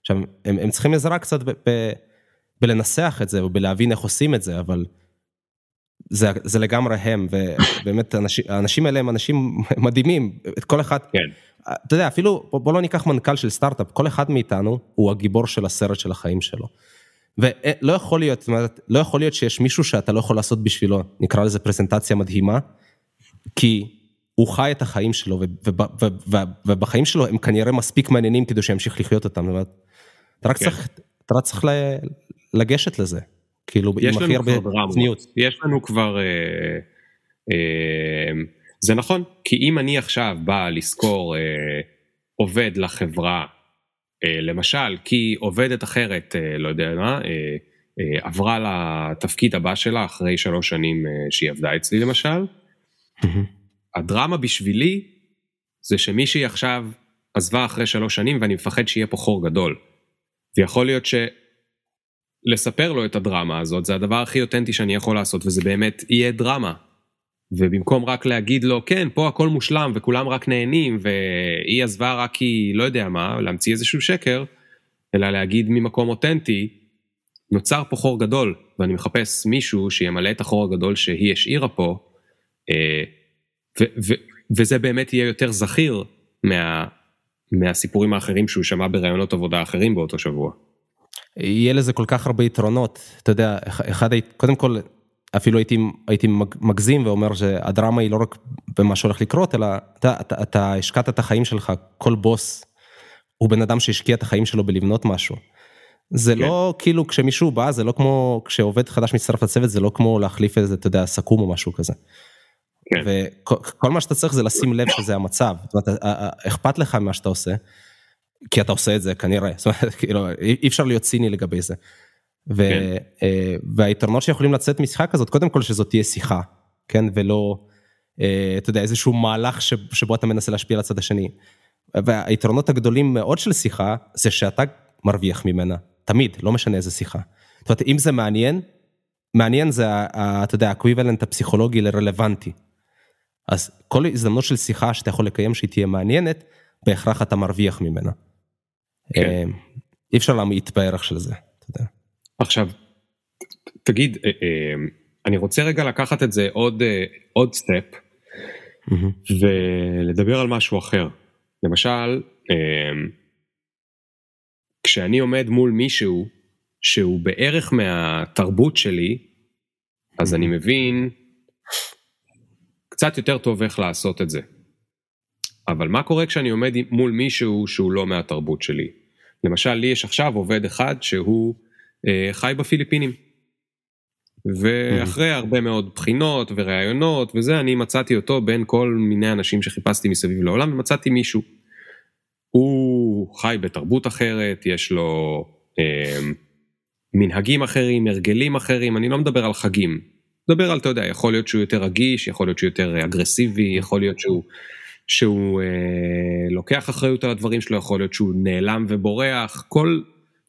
[SPEAKER 2] עכשיו, הם, הם צריכים עזרה קצת ב, ב, בלנסח את זה ובלהבין איך עושים את זה, אבל זה, זה לגמרי הם, ובאמת האנשים, האנשים האלה הם אנשים מדהימים, את כל אחד, כן. אתה יודע, אפילו, בוא לא ניקח מנכ"ל של סטארט-אפ, כל אחד מאיתנו הוא הגיבור של הסרט של החיים שלו. ולא יכול להיות, זאת אומרת, לא יכול להיות שיש מישהו שאתה לא יכול לעשות בשבילו, נקרא לזה פרזנטציה מדהימה, כי הוא חי את החיים שלו, ובחיים שלו הם כנראה מספיק מעניינים כדי שימשיך לחיות אותם. אתה רק כן. צריך, אתה רק צריך לגשת לזה, כאילו עם הכי הרבה צניעות.
[SPEAKER 1] יש לנו כבר, אה, אה, זה נכון, כי אם אני עכשיו בא לשכור אה, עובד לחברה, למשל, כי עובדת אחרת, אה, לא יודע מה, אה, אה, עברה לתפקיד הבא שלה אחרי שלוש שנים אה, שהיא עבדה אצלי למשל, הדרמה בשבילי זה שמישהי עכשיו עזבה אחרי שלוש שנים ואני מפחד שיהיה פה חור גדול. ויכול להיות שלספר לו את הדרמה הזאת זה הדבר הכי אותנטי שאני יכול לעשות וזה באמת יהיה דרמה. ובמקום רק להגיד לו כן פה הכל מושלם וכולם רק נהנים והיא עזבה רק כי לא יודע מה להמציא איזשהו שקר אלא להגיד ממקום אותנטי נוצר פה חור גדול ואני מחפש מישהו שימלא את החור הגדול שהיא השאירה פה אה, ו, ו, וזה באמת יהיה יותר זכיר מה, מהסיפורים האחרים שהוא שמע בראיונות עבודה אחרים באותו שבוע.
[SPEAKER 2] יהיה לזה כל כך הרבה יתרונות, אתה יודע, אחד, קודם כל, אפילו הייתי, הייתי מגזים ואומר שהדרמה היא לא רק במה שהולך לקרות, אלא אתה, אתה, אתה השקעת את החיים שלך, כל בוס הוא בן אדם שהשקיע את החיים שלו בלבנות משהו. זה כן. לא כאילו כשמישהו בא זה לא כמו כשעובד חדש מצטרף לצוות זה לא כמו להחליף איזה אתה יודע סכו"ם או משהו כזה. כן. וכל מה שאתה צריך זה לשים לב שזה המצב, זאת אומרת, אכפת לך ממה שאתה עושה, כי אתה עושה את זה כנראה, זאת אומרת, כאילו, אי אפשר להיות ציני לגבי זה. ו, כן. אה, והיתרונות שיכולים לצאת משיחה כזאת, קודם כל שזאת תהיה שיחה, כן, ולא, אה, אתה יודע, איזשהו מהלך שבו אתה מנסה להשפיע על הצד השני. והיתרונות הגדולים מאוד של שיחה, זה שאתה מרוויח ממנה, תמיד, לא משנה איזה שיחה. זאת אומרת, אם זה מעניין, מעניין זה, אתה יודע, האקוויבלנט הפסיכולוגי לרלוונטי. אז כל הזדמנות של שיחה שאתה יכול לקיים שהיא תהיה מעניינת, בהכרח אתה מרוויח ממנה. כן. אה, אי אפשר להמעיט בערך של זה, אתה יודע.
[SPEAKER 1] עכשיו, תגיד, אה, אה, אני רוצה רגע לקחת את זה עוד, עוד סטפ, mm-hmm. ולדבר על משהו אחר. למשל, כשאני עומד מול מישהו שהוא בערך מהתרבות שלי, אז אני מבין קצת יותר טוב איך לעשות את זה. אבל מה קורה כשאני עומד מול מישהו שהוא לא מהתרבות שלי? למשל, לי יש עכשיו עובד אחד שהוא אה, חי בפיליפינים. ואחרי הרבה מאוד בחינות וראיונות וזה, אני מצאתי אותו בין כל מיני אנשים שחיפשתי מסביב לעולם, ומצאתי מישהו. הוא חי בתרבות אחרת, יש לו אה, מנהגים אחרים, הרגלים אחרים, אני לא מדבר על חגים, מדבר על, אתה יודע, יכול להיות שהוא יותר רגיש, יכול להיות שהוא יותר אגרסיבי, יכול להיות שהוא, שהוא אה, לוקח אחריות על הדברים שלו, יכול להיות שהוא נעלם ובורח, כל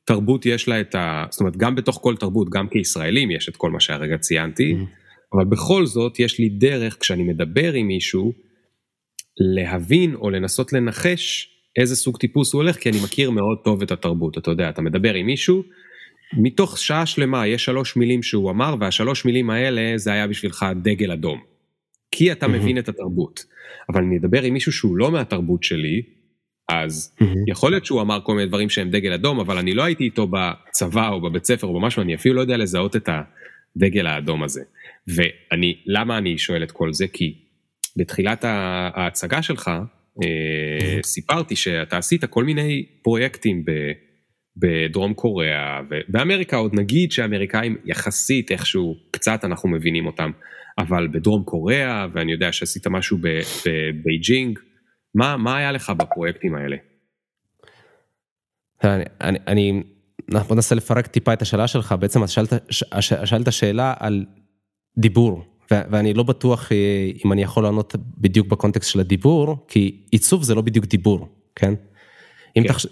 [SPEAKER 1] תרבות יש לה את ה... זאת אומרת, גם בתוך כל תרבות, גם כישראלים יש את כל מה שהרגע ציינתי, mm-hmm. אבל בכל זאת יש לי דרך כשאני מדבר עם מישהו, להבין או לנסות לנחש איזה סוג טיפוס הוא הולך, כי אני מכיר מאוד טוב את התרבות, אתה יודע, אתה מדבר עם מישהו, מתוך שעה שלמה יש שלוש מילים שהוא אמר, והשלוש מילים האלה זה היה בשבילך דגל אדום. כי אתה mm-hmm. מבין את התרבות. אבל אני אדבר עם מישהו שהוא לא מהתרבות שלי, אז mm-hmm. יכול להיות שהוא אמר כל מיני דברים שהם דגל אדום, אבל אני לא הייתי איתו בצבא או בבית ספר או במשהו, אני אפילו לא יודע לזהות את הדגל האדום הזה. ואני, למה אני שואל את כל זה? כי בתחילת ההצגה שלך, mm-hmm. סיפרתי שאתה עשית כל מיני פרויקטים ב... בדרום קוריאה ובאמריקה עוד נגיד שהאמריקאים יחסית איכשהו קצת אנחנו מבינים אותם אבל בדרום קוריאה ואני יודע שעשית משהו בבייג'ינג מה מה היה לך בפרויקטים האלה.
[SPEAKER 2] אני, אני, אני בוא ננסה לפרק טיפה את השאלה שלך בעצם שאלת, שאלת שאלה על דיבור ואני לא בטוח אה, אם אני יכול לענות בדיוק בקונטקסט של הדיבור כי עיצוב זה לא בדיוק דיבור כן. אם כן. תחש...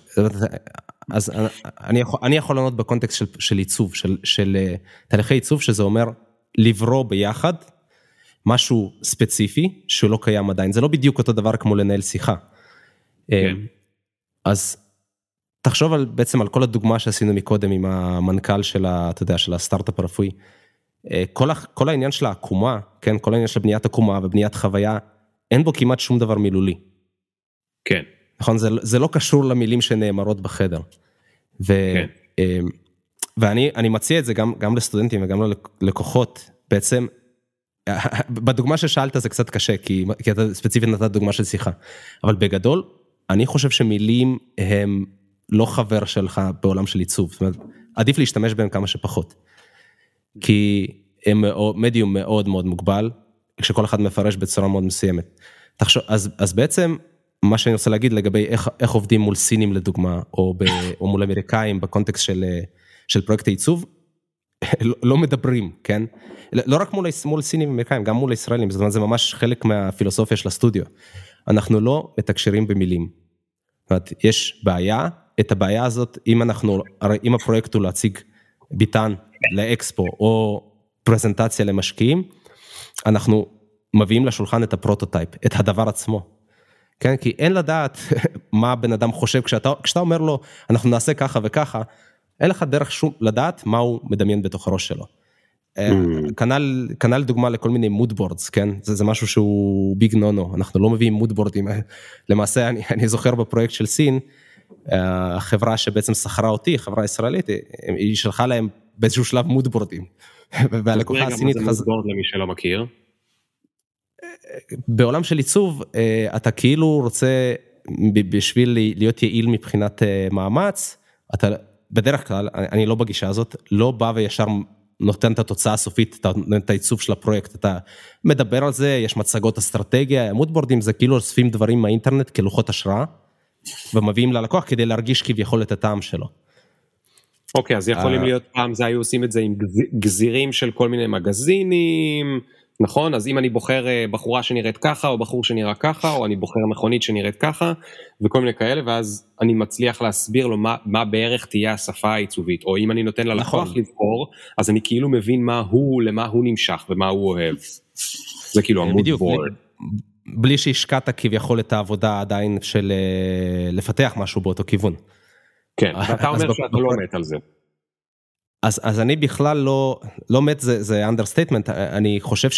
[SPEAKER 2] אז אני יכול, אני יכול לענות בקונטקסט של, של עיצוב, של, של אה, תהליכי עיצוב, שזה אומר לברוא ביחד משהו ספציפי שלא קיים עדיין, זה לא בדיוק אותו דבר כמו לנהל שיחה. כן. אה, אז תחשוב על, בעצם על כל הדוגמה שעשינו מקודם עם המנכ"ל של, ה, אתה יודע, של הסטארט-אפ הרפואי. אה, כל, כל העניין של העקומה, כן, כל העניין של בניית עקומה ובניית חוויה, אין בו כמעט שום דבר מילולי.
[SPEAKER 1] כן.
[SPEAKER 2] נכון? זה, זה לא קשור למילים שנאמרות בחדר. ו, כן. אמ, ואני מציע את זה גם, גם לסטודנטים וגם ללקוחות, בעצם, בדוגמה ששאלת זה קצת קשה, כי, כי אתה ספציפית נתת דוגמה של שיחה, אבל בגדול, אני חושב שמילים הם לא חבר שלך בעולם של עיצוב, זאת אומרת, עדיף להשתמש בהם כמה שפחות. כי הם מדיום מאוד מאוד מוגבל, כשכל אחד מפרש בצורה מאוד מסוימת. תחשוב, אז, אז בעצם מה שאני רוצה להגיד לגבי איך, איך עובדים מול סינים לדוגמה, או, ב, או מול אמריקאים בקונטקסט של, של פרויקט העיצוב, לא, לא מדברים, כן? לא רק מול, מול סינים ואמריקאים, גם מול ישראלים, זאת אומרת זה ממש חלק מהפילוסופיה של הסטודיו. אנחנו לא מתקשרים במילים. זאת אומרת, יש בעיה, את הבעיה הזאת, אם אנחנו, הרי אם הפרויקט הוא להציג ביטן לאקספו, או פרזנטציה למשקיעים, אנחנו מביאים לשולחן את ה prototype, את הדבר עצמו. כן? כי אין לדעת מה בן אדם חושב כשאתה, כשאתה אומר לו, אנחנו נעשה ככה וככה, אין לך דרך שום לדעת מה הוא מדמיין בתוך הראש שלו. אה, mm. כנ"ל, כנ"ל דוגמה לכל מיני moodboards, כן? זה, זה משהו שהוא big no-no, אנחנו לא מביאים מודבורדים. למעשה, אני, אני זוכר בפרויקט של סין, אה, החברה שבעצם שכרה אותי, חברה ישראלית, היא שלחה להם באיזשהו שלב מודבורדים.
[SPEAKER 1] והלקוחה הסינית חזרה... זה מודבורד למי שלא מכיר?
[SPEAKER 2] בעולם של עיצוב אה, אתה כאילו רוצה בשביל להיות יעיל מבחינת מאמץ, אתה בדרך כלל, אני לא בגישה הזאת, לא בא וישר נותן את התוצאה הסופית, אתה נותן את העיצוב של הפרויקט, אתה מדבר על זה, יש מצגות אסטרטגיה, מודבורדים זה כאילו אוספים דברים מהאינטרנט כלוחות השראה, ומביאים ללקוח כדי להרגיש כביכול את הטעם שלו.
[SPEAKER 1] אוקיי, אז יכולים אה, להיות פעם זה היו עושים את זה עם גזירים של כל מיני מגזינים. נכון? אז אם אני בוחר אה, בחורה שנראית ככה, או בחור שנראה ככה, או אני בוחר מכונית שנראית ככה, וכל מיני כאלה, ואז אני מצליח להסביר לו מה, מה בערך תהיה השפה העיצובית, או אם אני נותן ללקוח נכון. לבחור, אז אני כאילו מבין מה הוא, למה הוא נמשך ומה הוא אוהב. זה כאילו עמוד בורד.
[SPEAKER 2] בלי שהשקעת כביכול את העבודה עדיין של אה, לפתח משהו באותו כיוון.
[SPEAKER 1] כן, ואתה אומר שאתה לא מת על זה.
[SPEAKER 2] אז, אז אני בכלל לא, לא מת זה, זה understatement, אני חושב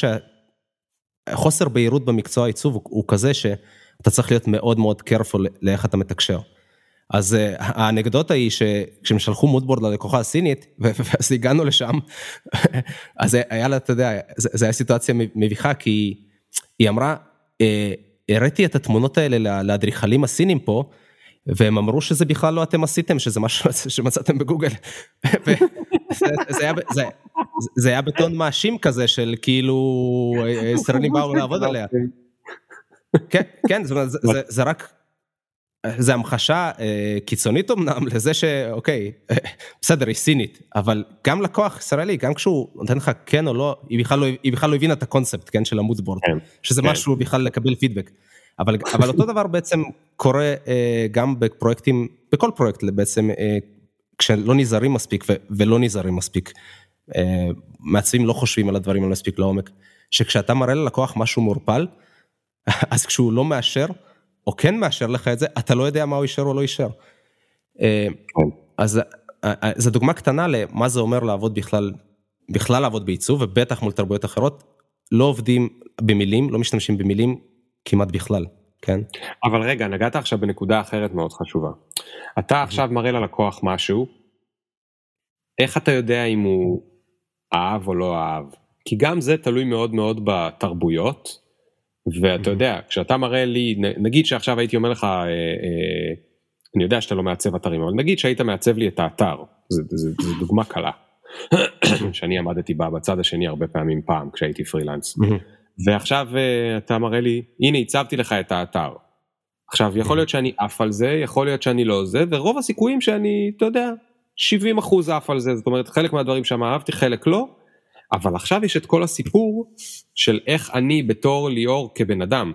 [SPEAKER 2] שהחוסר בהירות במקצוע העיצוב הוא, הוא כזה שאתה צריך להיות מאוד מאוד careful לאיך אתה מתקשר. אז uh, האנקדוטה היא שכשהם שלחו מודבורד ללקוחה הסינית, ואז הגענו לשם, אז היה לה, אתה יודע, זו הייתה סיטואציה מביכה, כי היא אמרה, אה, הראיתי את התמונות האלה לאדריכלים הסינים פה, והם אמרו שזה בכלל לא אתם עשיתם, שזה משהו שמצאתם בגוגל. זה, היה, זה, זה היה בטון מאשים כזה של כאילו ישראלים באו לעבוד עליה. כן, כן, זאת אומרת, זה, זה, זה רק, זה המחשה אה, קיצונית אמנם לזה שאוקיי, בסדר, היא סינית, אבל גם לקוח ישראלי, גם כשהוא נותן לך כן או לא, היא בכלל לא, היא בכלל לא הבינה את הקונספט, כן, של המודבורד, כן, שזה כן. משהו בכלל לקבל פידבק. אבל, אבל אותו דבר בעצם קורה אה, גם בפרויקטים, בכל פרויקט בעצם, אה, כשלא נזהרים מספיק ו, ולא נזהרים מספיק, אה, מעצבים לא חושבים על הדברים האלה מספיק לעומק, שכשאתה מראה ללקוח משהו מעורפל, אז כשהוא לא מאשר, או כן מאשר לך את זה, אתה לא יודע מה הוא אישר או לא אישר. אה, אז זו דוגמה קטנה למה זה אומר לעבוד בכלל, בכלל לעבוד בעיצוב, ובטח מול תרבויות אחרות, לא עובדים במילים, לא משתמשים במילים כמעט בכלל, כן?
[SPEAKER 1] אבל רגע, נגעת עכשיו בנקודה אחרת מאוד חשובה. אתה עכשיו מראה ללקוח משהו, איך אתה יודע אם הוא אהב או לא אהב? כי גם זה תלוי מאוד מאוד בתרבויות, ואתה יודע, כשאתה מראה לי, נגיד שעכשיו הייתי אומר לך, אה, אה, אני יודע שאתה לא מעצב אתרים, אבל נגיד שהיית מעצב לי את האתר, זו דוגמה קלה, שאני עמדתי בה בצד השני הרבה פעמים פעם כשהייתי פרילנס. ועכשיו אה, אתה מראה לי, הנה הצבתי לך את האתר. עכשיו יכול להיות שאני עף על זה, יכול להיות שאני לא זה, ורוב הסיכויים שאני, אתה יודע, 70 אחוז עף על זה, זאת אומרת חלק מהדברים שם אהבתי, חלק לא, אבל עכשיו יש את כל הסיפור של איך אני בתור ליאור כבן אדם.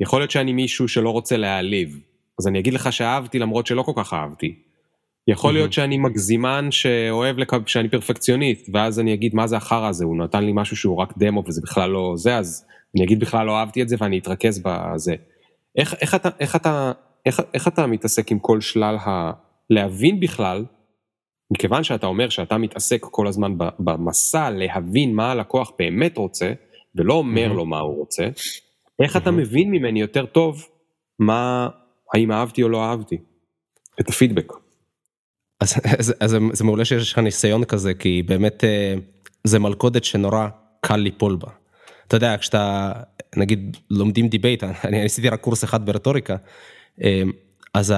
[SPEAKER 1] יכול להיות שאני מישהו שלא רוצה להעליב, אז אני אגיד לך שאהבתי למרות שלא כל כך אהבתי. יכול להיות שאני מגזימן שאוהב, לקב... שאני פרפקציוניסט, ואז אני אגיד מה זה החרא הזה, הוא נתן לי משהו שהוא רק דמו וזה בכלל לא זה, אז אני אגיד בכלל לא אהבתי את זה ואני אתרכז בזה. איך, איך, אתה, איך, אתה, איך, איך אתה מתעסק עם כל שלל ה... להבין בכלל, מכיוון שאתה אומר שאתה מתעסק כל הזמן במסע להבין מה הלקוח באמת רוצה, ולא אומר לו מה הוא רוצה, איך אתה מבין ממני יותר טוב מה, האם אהבתי או לא אהבתי, את הפידבק.
[SPEAKER 2] אז, אז, אז זה מעולה שיש לך ניסיון כזה, כי באמת אה, זה מלכודת שנורא קל ליפול בה. אתה יודע, כשאתה, נגיד, לומדים debate, אני עשיתי רק קורס אחד ברטוריקה, אה, אז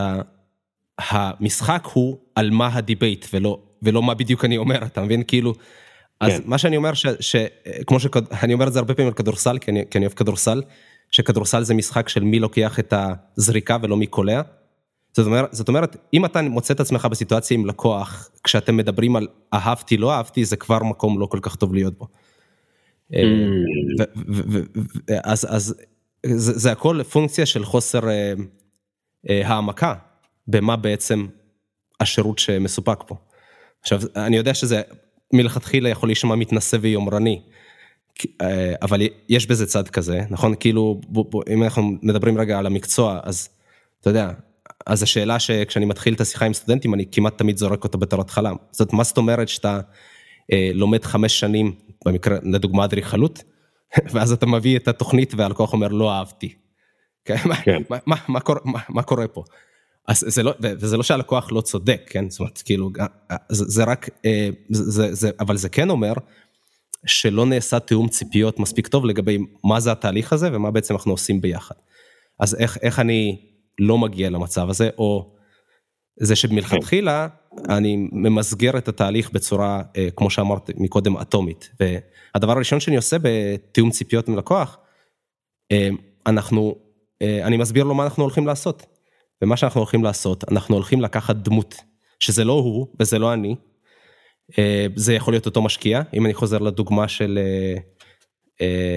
[SPEAKER 2] המשחק הוא על מה ה debate ולא, ולא מה בדיוק אני אומר, אתה מבין? כאילו, אז כן. מה שאני אומר, ש, ש, כמו שאני אומר את זה הרבה פעמים על כדורסל, כי אני, כי אני אוהב כדורסל, שכדורסל זה משחק של מי לוקח את הזריקה ולא מי קולע. זאת אומרת, זאת אומרת, אם אתה מוצא את עצמך בסיטואציה עם לקוח, כשאתם מדברים על אהבתי, לא אהבתי, זה כבר מקום לא כל כך טוב להיות בו. Mm. אז, אז זה, זה הכל פונקציה של חוסר אה, אה, העמקה במה בעצם השירות שמסופק פה. עכשיו, אני יודע שזה מלכתחילה יכול להישמע מתנשא ויומרני, אה, אבל יש בזה צד כזה, נכון? כאילו, בוא, בוא, אם אנחנו מדברים רגע על המקצוע, אז אתה יודע, אז השאלה שכשאני מתחיל את השיחה עם סטודנטים, אני כמעט תמיד זורק אותה בתור התחלה. זאת מה זאת אומרת שאתה אה, לומד חמש שנים, במקרה, לדוגמה אדריכלות, ואז אתה מביא את התוכנית והלקוח אומר לא אהבתי. כן? כן. מה, מה, מה, קורה, מה, מה קורה פה? אז זה לא, וזה לא שהלקוח לא צודק, כן? זאת אומרת, כאילו, אה, זה, זה רק, אה, זה, זה, אבל זה כן אומר שלא נעשה תיאום ציפיות מספיק טוב לגבי מה זה התהליך הזה ומה בעצם אנחנו עושים ביחד. אז איך, איך אני לא מגיע למצב הזה, או זה שמלכתחילה אני ממסגר את התהליך בצורה, אה, כמו שאמרת מקודם, אטומית. והדבר הראשון שאני עושה בתיאום ציפיות עם לקוח, אה, אנחנו, אה, אני מסביר לו מה אנחנו הולכים לעשות. ומה שאנחנו הולכים לעשות, אנחנו הולכים לקחת דמות, שזה לא הוא וזה לא אני, זה יכול להיות אותו משקיע, אם אני חוזר לדוגמה של,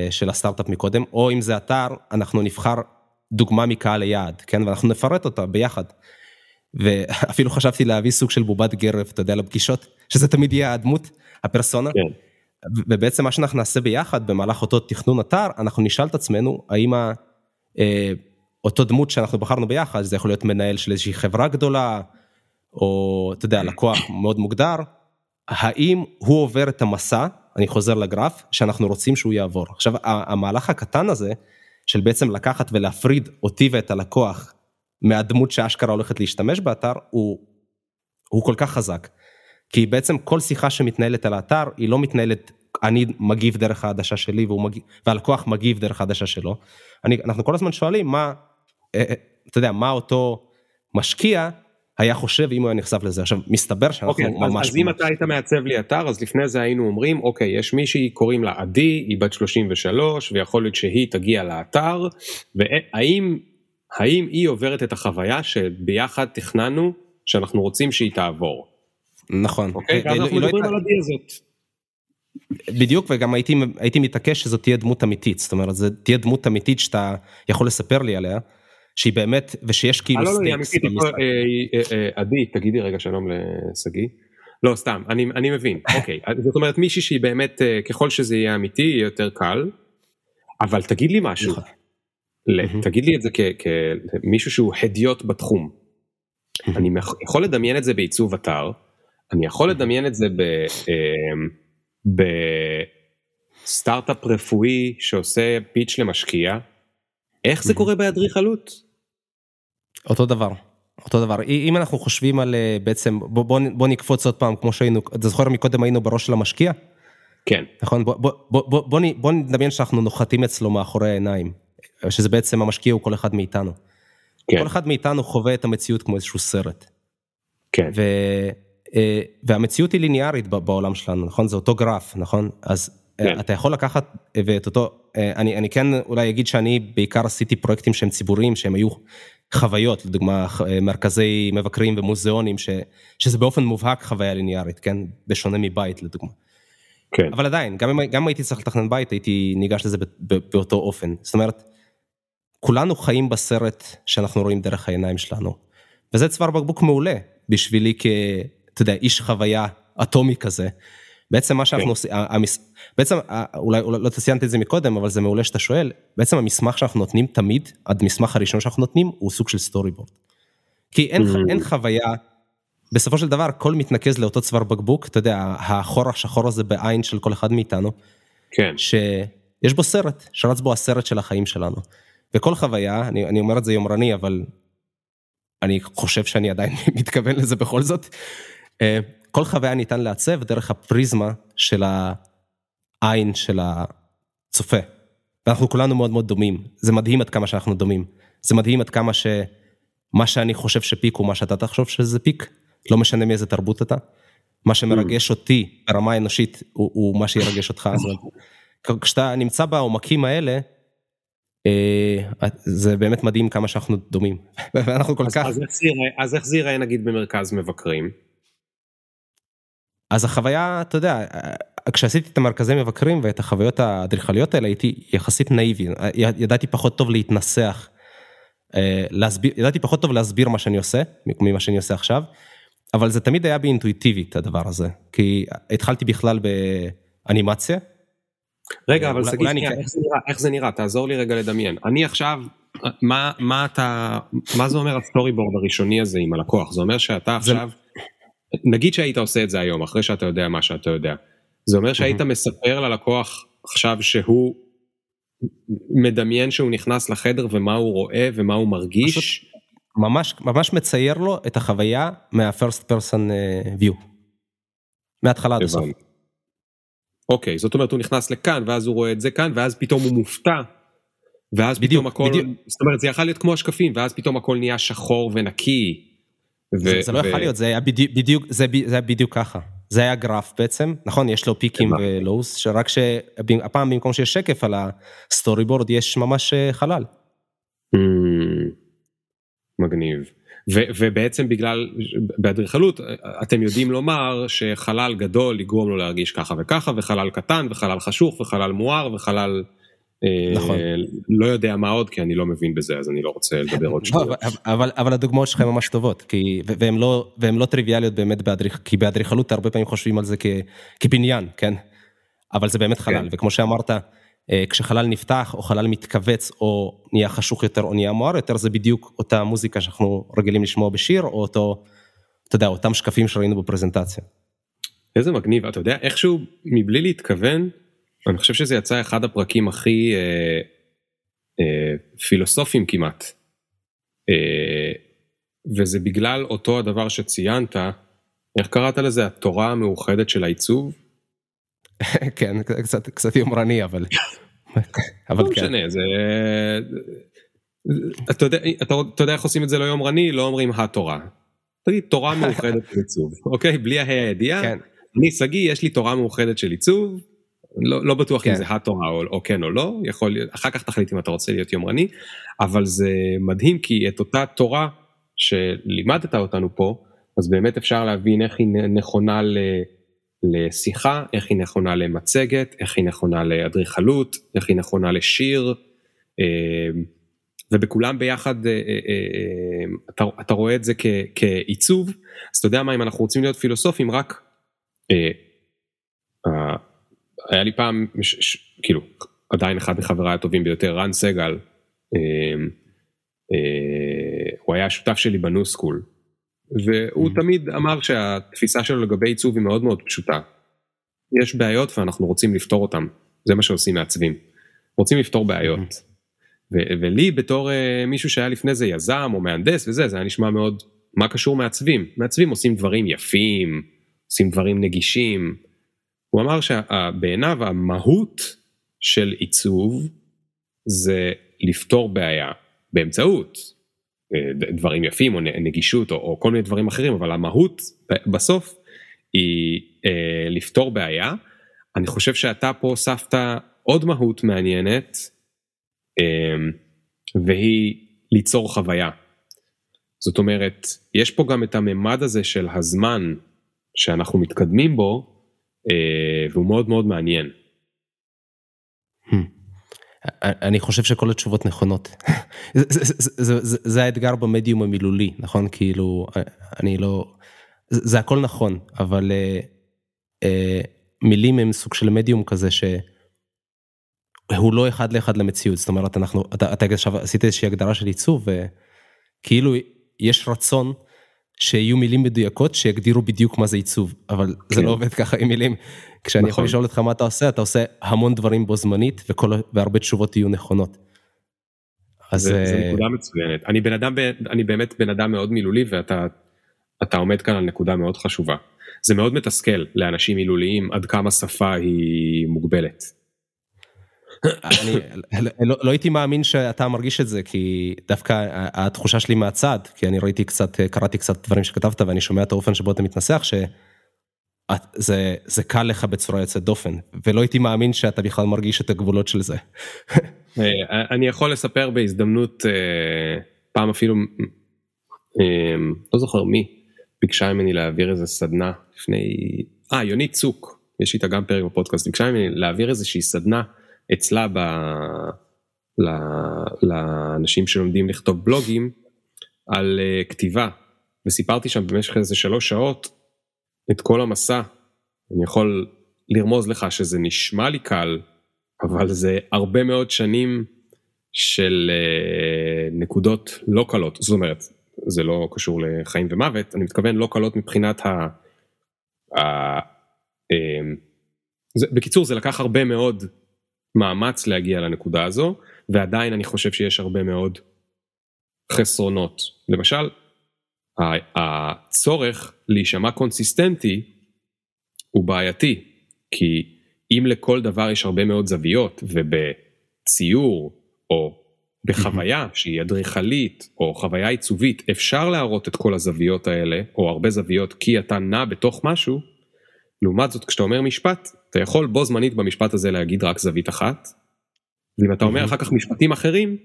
[SPEAKER 2] של הסטארט-אפ מקודם, או אם זה אתר, אנחנו נבחר דוגמה מקהל היעד, כן, ואנחנו נפרט אותה ביחד. ואפילו חשבתי להביא סוג של בובת גרב, אתה יודע, לפגישות, שזה תמיד יהיה הדמות, הפרסונה. כן. ובעצם מה שאנחנו נעשה ביחד במהלך אותו תכנון אתר, אנחנו נשאל את עצמנו, האם ה, אה, אותו דמות שאנחנו בחרנו ביחד, זה יכול להיות מנהל של איזושהי חברה גדולה, או אתה יודע, לקוח מאוד מוגדר, האם הוא עובר את המסע, אני חוזר לגרף, שאנחנו רוצים שהוא יעבור. עכשיו, המהלך הקטן הזה, של בעצם לקחת ולהפריד אותי ואת הלקוח מהדמות שאשכרה הולכת להשתמש באתר הוא, הוא כל כך חזק. כי בעצם כל שיחה שמתנהלת על האתר היא לא מתנהלת, אני מגיב דרך העדשה שלי והוא מגיב, והלקוח מגיב דרך העדשה שלו. אני, אנחנו כל הזמן שואלים מה, אה, אה, אתה יודע, מה אותו משקיע היה חושב אם הוא היה נחשף לזה. עכשיו, מסתבר שאנחנו
[SPEAKER 1] okay, אוקיי, ממש... אז, אז אם אתה היית מעצב לי אתר, אז לפני זה היינו אומרים, אוקיי, יש מישהי, קוראים לה עדי, היא בת 33, ויכול להיות שהיא תגיע לאתר, והאם האם היא עוברת את החוויה שביחד תכננו שאנחנו רוצים שהיא תעבור.
[SPEAKER 2] נכון.
[SPEAKER 1] אוקיי? ואז אנחנו לא מדברים על הדי הזאת.
[SPEAKER 2] בדיוק וגם הייתי הייתי מתעקש שזאת תהיה דמות אמיתית זאת אומרת זה תהיה דמות אמיתית שאתה יכול לספר לי עליה שהיא באמת ושיש כאילו.
[SPEAKER 1] לא, לא, אמיתית, אה, אה, אה, עדי תגידי רגע שלום לשגיא. לא סתם אני אני מבין אוקיי זאת אומרת מישהי שהיא באמת ככל שזה יהיה אמיתי יהיה יותר קל. אבל תגיד לי משהו נכון. תגיד לי את זה כמישהו שהוא הדיוט בתחום. אני יכול לדמיין את זה בעיצוב אתר, אני יכול לדמיין את זה בסטארט-אפ אמ, רפואי שעושה פיץ' למשקיע, איך זה קורה באדריכלות?
[SPEAKER 2] אותו דבר. אותו דבר אם אנחנו חושבים על אה, בעצם בוא, בוא, בוא נקפוץ עוד פעם כמו שהיינו אתה זוכר מקודם היינו בראש של המשקיע?
[SPEAKER 1] כן.
[SPEAKER 2] נכון בוא, בוא, בוא, בוא, בוא, בוא נדמיין שאנחנו נוחתים אצלו מאחורי העיניים שזה בעצם המשקיע הוא כל אחד מאיתנו. כן. כל אחד מאיתנו חווה את המציאות כמו איזשהו סרט.
[SPEAKER 1] כן.
[SPEAKER 2] ו, אה, והמציאות היא ליניארית בעולם שלנו, נכון? זה אותו גרף, נכון? אז אה, כן. אתה יכול לקחת ואת אותו, אני, אני כן אולי אגיד שאני בעיקר עשיתי פרויקטים שהם ציבוריים, שהם היו חוויות, לדוגמה מרכזי מבקרים ומוזיאונים, ש, שזה באופן מובהק חוויה ליניארית, כן? בשונה מבית לדוגמה. כן. אבל עדיין, גם אם גם הייתי צריך לתכנן בית, הייתי ניגש לזה באותו אופן. זאת אומרת, כולנו חיים בסרט שאנחנו רואים דרך העיניים שלנו. וזה צוואר בקבוק מעולה בשבילי כ... אתה יודע, איש חוויה אטומי כזה. בעצם מה שאנחנו כן. עושים, המס... בעצם אולי, אולי לא ציינתי את זה מקודם אבל זה מעולה שאתה שואל, בעצם המסמך שאנחנו נותנים תמיד, המסמך הראשון שאנחנו נותנים הוא סוג של סטורי בורד. כי אין, mm. אין חוויה, בסופו של דבר הכל מתנקז לאותו צוואר בקבוק, אתה יודע, החור השחור הזה בעין של כל אחד מאיתנו,
[SPEAKER 1] כן.
[SPEAKER 2] שיש בו סרט, שרץ בו הסרט של החיים שלנו. וכל חוויה, אני, אני אומר את זה יומרני, אבל אני חושב שאני עדיין מתכוון לזה בכל זאת, אה, כל חוויה ניתן לעצב דרך הפריזמה של העין של הצופה. ואנחנו כולנו מאוד מאוד דומים, זה מדהים עד כמה שאנחנו דומים. זה מדהים עד כמה שמה שאני חושב שפיק הוא מה שאתה תחשוב שזה פיק, לא משנה מאיזה תרבות אתה. מה שמרגש אותי ברמה האנושית הוא, הוא מה שירגש אותך. כשאתה נמצא בעומקים האלה, אה, זה באמת מדהים כמה שאנחנו דומים ואנחנו כל כך
[SPEAKER 1] אז איך זה ייראה נגיד במרכז מבקרים.
[SPEAKER 2] אז החוויה אתה יודע כשעשיתי את המרכזי מבקרים ואת החוויות האדריכליות האלה הייתי יחסית נאיבי ידעתי פחות טוב להתנסח. אה, להסביר ידעתי פחות טוב להסביר מה שאני עושה ממה שאני עושה עכשיו. אבל זה תמיד היה בי אינטואיטיבית הדבר הזה כי התחלתי בכלל באנימציה
[SPEAKER 1] רגע, אבל שגיא, איך זה נראה? תעזור לי רגע לדמיין. אני עכשיו, מה אתה, מה זה אומר ה storyboard הראשוני הזה עם הלקוח? זה אומר שאתה עכשיו, נגיד שהיית עושה את זה היום, אחרי שאתה יודע מה שאתה יודע. זה אומר שהיית מספר ללקוח עכשיו שהוא מדמיין שהוא נכנס לחדר ומה הוא רואה ומה הוא מרגיש.
[SPEAKER 2] ממש, ממש מצייר לו את החוויה מה-first person אה, view. מההתחלה עד הסוף.
[SPEAKER 1] אוקיי, זאת אומרת הוא נכנס לכאן ואז הוא רואה את זה כאן ואז פתאום הוא מופתע ואז
[SPEAKER 2] בדיוק,
[SPEAKER 1] פתאום הכל,
[SPEAKER 2] בדיוק.
[SPEAKER 1] זאת אומרת זה יכול להיות כמו השקפים, ואז פתאום הכל נהיה שחור ונקי.
[SPEAKER 2] זה, זה לא יכול להיות, זה היה בדיוק, זה, זה היה בדיוק ככה. זה היה גרף בעצם, נכון? יש לו פיקים
[SPEAKER 1] הבנתי.
[SPEAKER 2] ו lows, שרק שהפעם במקום שיש שקף על ה storyboard יש ממש אה, חלל.
[SPEAKER 1] Hmm, מגניב. ו- ובעצם בגלל, באדריכלות, אתם יודעים לומר שחלל גדול יגרום לו להרגיש ככה וככה, וחלל קטן, וחלל חשוך, וחלל מואר, וחלל... אה,
[SPEAKER 2] נכון.
[SPEAKER 1] לא יודע מה עוד, כי אני לא מבין בזה, אז אני לא רוצה לדבר עוד
[SPEAKER 2] לא,
[SPEAKER 1] שטויות.
[SPEAKER 2] אבל, אבל, הדוגמאות שלך הן ממש טובות, כי, והן לא, והן לא טריוויאליות באמת, באדריכ, כי באדריכלות הרבה פעמים חושבים על זה כ, כבניין, כן? אבל זה באמת חלל,
[SPEAKER 1] כן.
[SPEAKER 2] וכמו שאמרת, אה, כשחלל נפתח, או חלל מתכווץ, או נהיה חשוך יותר, או נהיה מואר יותר, זה בדיוק אותה מוזיקה שאנחנו רגילים לשמוע בשיר, או אותו, אתה יודע, אותם שקפים שראינו בפרזנטציה.
[SPEAKER 1] איזה מגניב, אתה יודע, איכשהו, מבלי להתכוון, אני חושב שזה יצא אחד הפרקים הכי אה, אה, פילוסופיים כמעט. אה, וזה בגלל אותו הדבר שציינת, איך קראת לזה? התורה המאוחדת של העיצוב?
[SPEAKER 2] כן, קצת, קצת יומרני, אבל... אבל
[SPEAKER 1] לא
[SPEAKER 2] כן.
[SPEAKER 1] משנה, זה... אתה יודע, אתה, אתה יודע איך עושים את זה לא יומרני? לא אומרים התורה. תגיד תורה מאוחדת של עיצוב, אוקיי? בלי הה"א הידיעה.
[SPEAKER 2] כן.
[SPEAKER 1] אני שגיא, יש לי תורה מאוחדת של עיצוב. לא, לא בטוח
[SPEAKER 2] כן.
[SPEAKER 1] אם זה התורה או, או כן או לא, יכול להיות, אחר כך תחליט אם אתה רוצה להיות יומרני, אבל זה מדהים כי את אותה תורה שלימדת אותנו פה, אז באמת אפשר להבין איך היא נכונה ל, לשיחה, איך היא נכונה למצגת, איך היא נכונה לאדריכלות, איך היא נכונה לשיר, אה, ובכולם ביחד אה, אה, אתה, אתה רואה את זה כ, כעיצוב, אז אתה יודע מה, אם אנחנו רוצים להיות פילוסופים, רק היה לי פעם, ש, ש, כאילו, עדיין אחד מחבריי הטובים ביותר, רן סגל, אה, אה, הוא היה השותף שלי בניו סקול, והוא
[SPEAKER 2] Mhm.
[SPEAKER 1] תמיד אמר שהתפיסה שלו לגבי עיצוב היא מאוד מאוד פשוטה. יש בעיות ואנחנו רוצים לפתור אותן, זה מה שעושים מעצבים. רוצים לפתור בעיות. ו- ולי בתור uh, מישהו שהיה לפני זה יזם או מהנדס וזה, זה היה נשמע מאוד, מה קשור מעצבים? מעצבים עושים דברים יפים, עושים דברים נגישים. הוא אמר שבעיניו המהות של עיצוב זה לפתור בעיה באמצעות אה, דברים יפים או נגישות או, או כל מיני דברים אחרים, אבל המהות בסוף היא אה, לפתור בעיה. אני חושב שאתה פה הוספת עוד מהות מעניינת, אה, והיא ליצור חוויה. זאת אומרת, יש פה גם את הממד הזה של הזמן שאנחנו מתקדמים בו, והוא מאוד מאוד מעניין.
[SPEAKER 2] אני חושב שכל התשובות נכונות. זה, האתגר במדיום המילולי, נכון? כאילו, אני לא... זה, הכל נכון, אבל אה, אה, מילים הם סוג של מדיום כזה ש... הוא לא אחד לאחד למציאות, זאת אומרת, אנחנו, אתה, אתה עכשיו עשית איזושהי הגדרה של עיצוב, וכאילו יש רצון שיהיו מילים מדויקות שיגדירו בדיוק מה זה עיצוב, אבל כן. זה לא עובד ככה עם מילים. כשאני נכון. יכול לשאול אותך מה אתה עושה, אתה עושה המון דברים בו זמנית, וכל, והרבה תשובות יהיו נכונות.
[SPEAKER 1] אז זה, זה נקודה מצוינת. אני בן אדם, אני באמת בן אדם מאוד מילולי, ואתה אתה עומד כאן על נקודה מאוד חשובה. זה מאוד מתסכל לאנשים מילוליים עד כמה שפה היא מוגבלת.
[SPEAKER 2] אני לא, לא הייתי מאמין שאתה מרגיש את זה, כי דווקא התחושה שלי מהצד, כי אני ראיתי קצת, קראתי קצת דברים שכתבת ואני שומע את האופן שבו אתה מתנסח, שזה זה קל לך בצורה יוצאת דופן, ולא הייתי מאמין שאתה בכלל מרגיש את הגבולות של זה.
[SPEAKER 1] אני יכול לספר בהזדמנות, פעם אפילו, לא זוכר מי, ביקשה ממני להעביר איזה סדנה לפני, אה יונית צוק, יש איתה גם פרק בפודקאסט, ביקשה ממני להעביר איזושהי סדנה. אצלה ב... ל... לאנשים שלומדים לכתוב בלוגים על uh, כתיבה וסיפרתי שם במשך איזה שלוש שעות את כל המסע. אני יכול לרמוז לך שזה נשמע לי קל, אבל זה הרבה מאוד שנים של uh, נקודות לא קלות, זאת אומרת, זה לא קשור לחיים ומוות, אני מתכוון לא קלות מבחינת ה... ה... Uh, זה, בקיצור זה לקח הרבה מאוד מאמץ להגיע לנקודה הזו, ועדיין אני חושב שיש הרבה מאוד חסרונות. למשל, הצורך להישמע קונסיסטנטי הוא בעייתי, כי אם לכל דבר יש הרבה מאוד זוויות, ובציור או בחוויה שהיא אדריכלית או חוויה עיצובית אפשר להראות את כל הזוויות האלה או הרבה זוויות כי אתה נע בתוך משהו. לעומת זאת כשאתה אומר משפט אתה יכול בו זמנית במשפט הזה להגיד רק זווית אחת. ואם אתה אומר אחר כך משפטים אחרים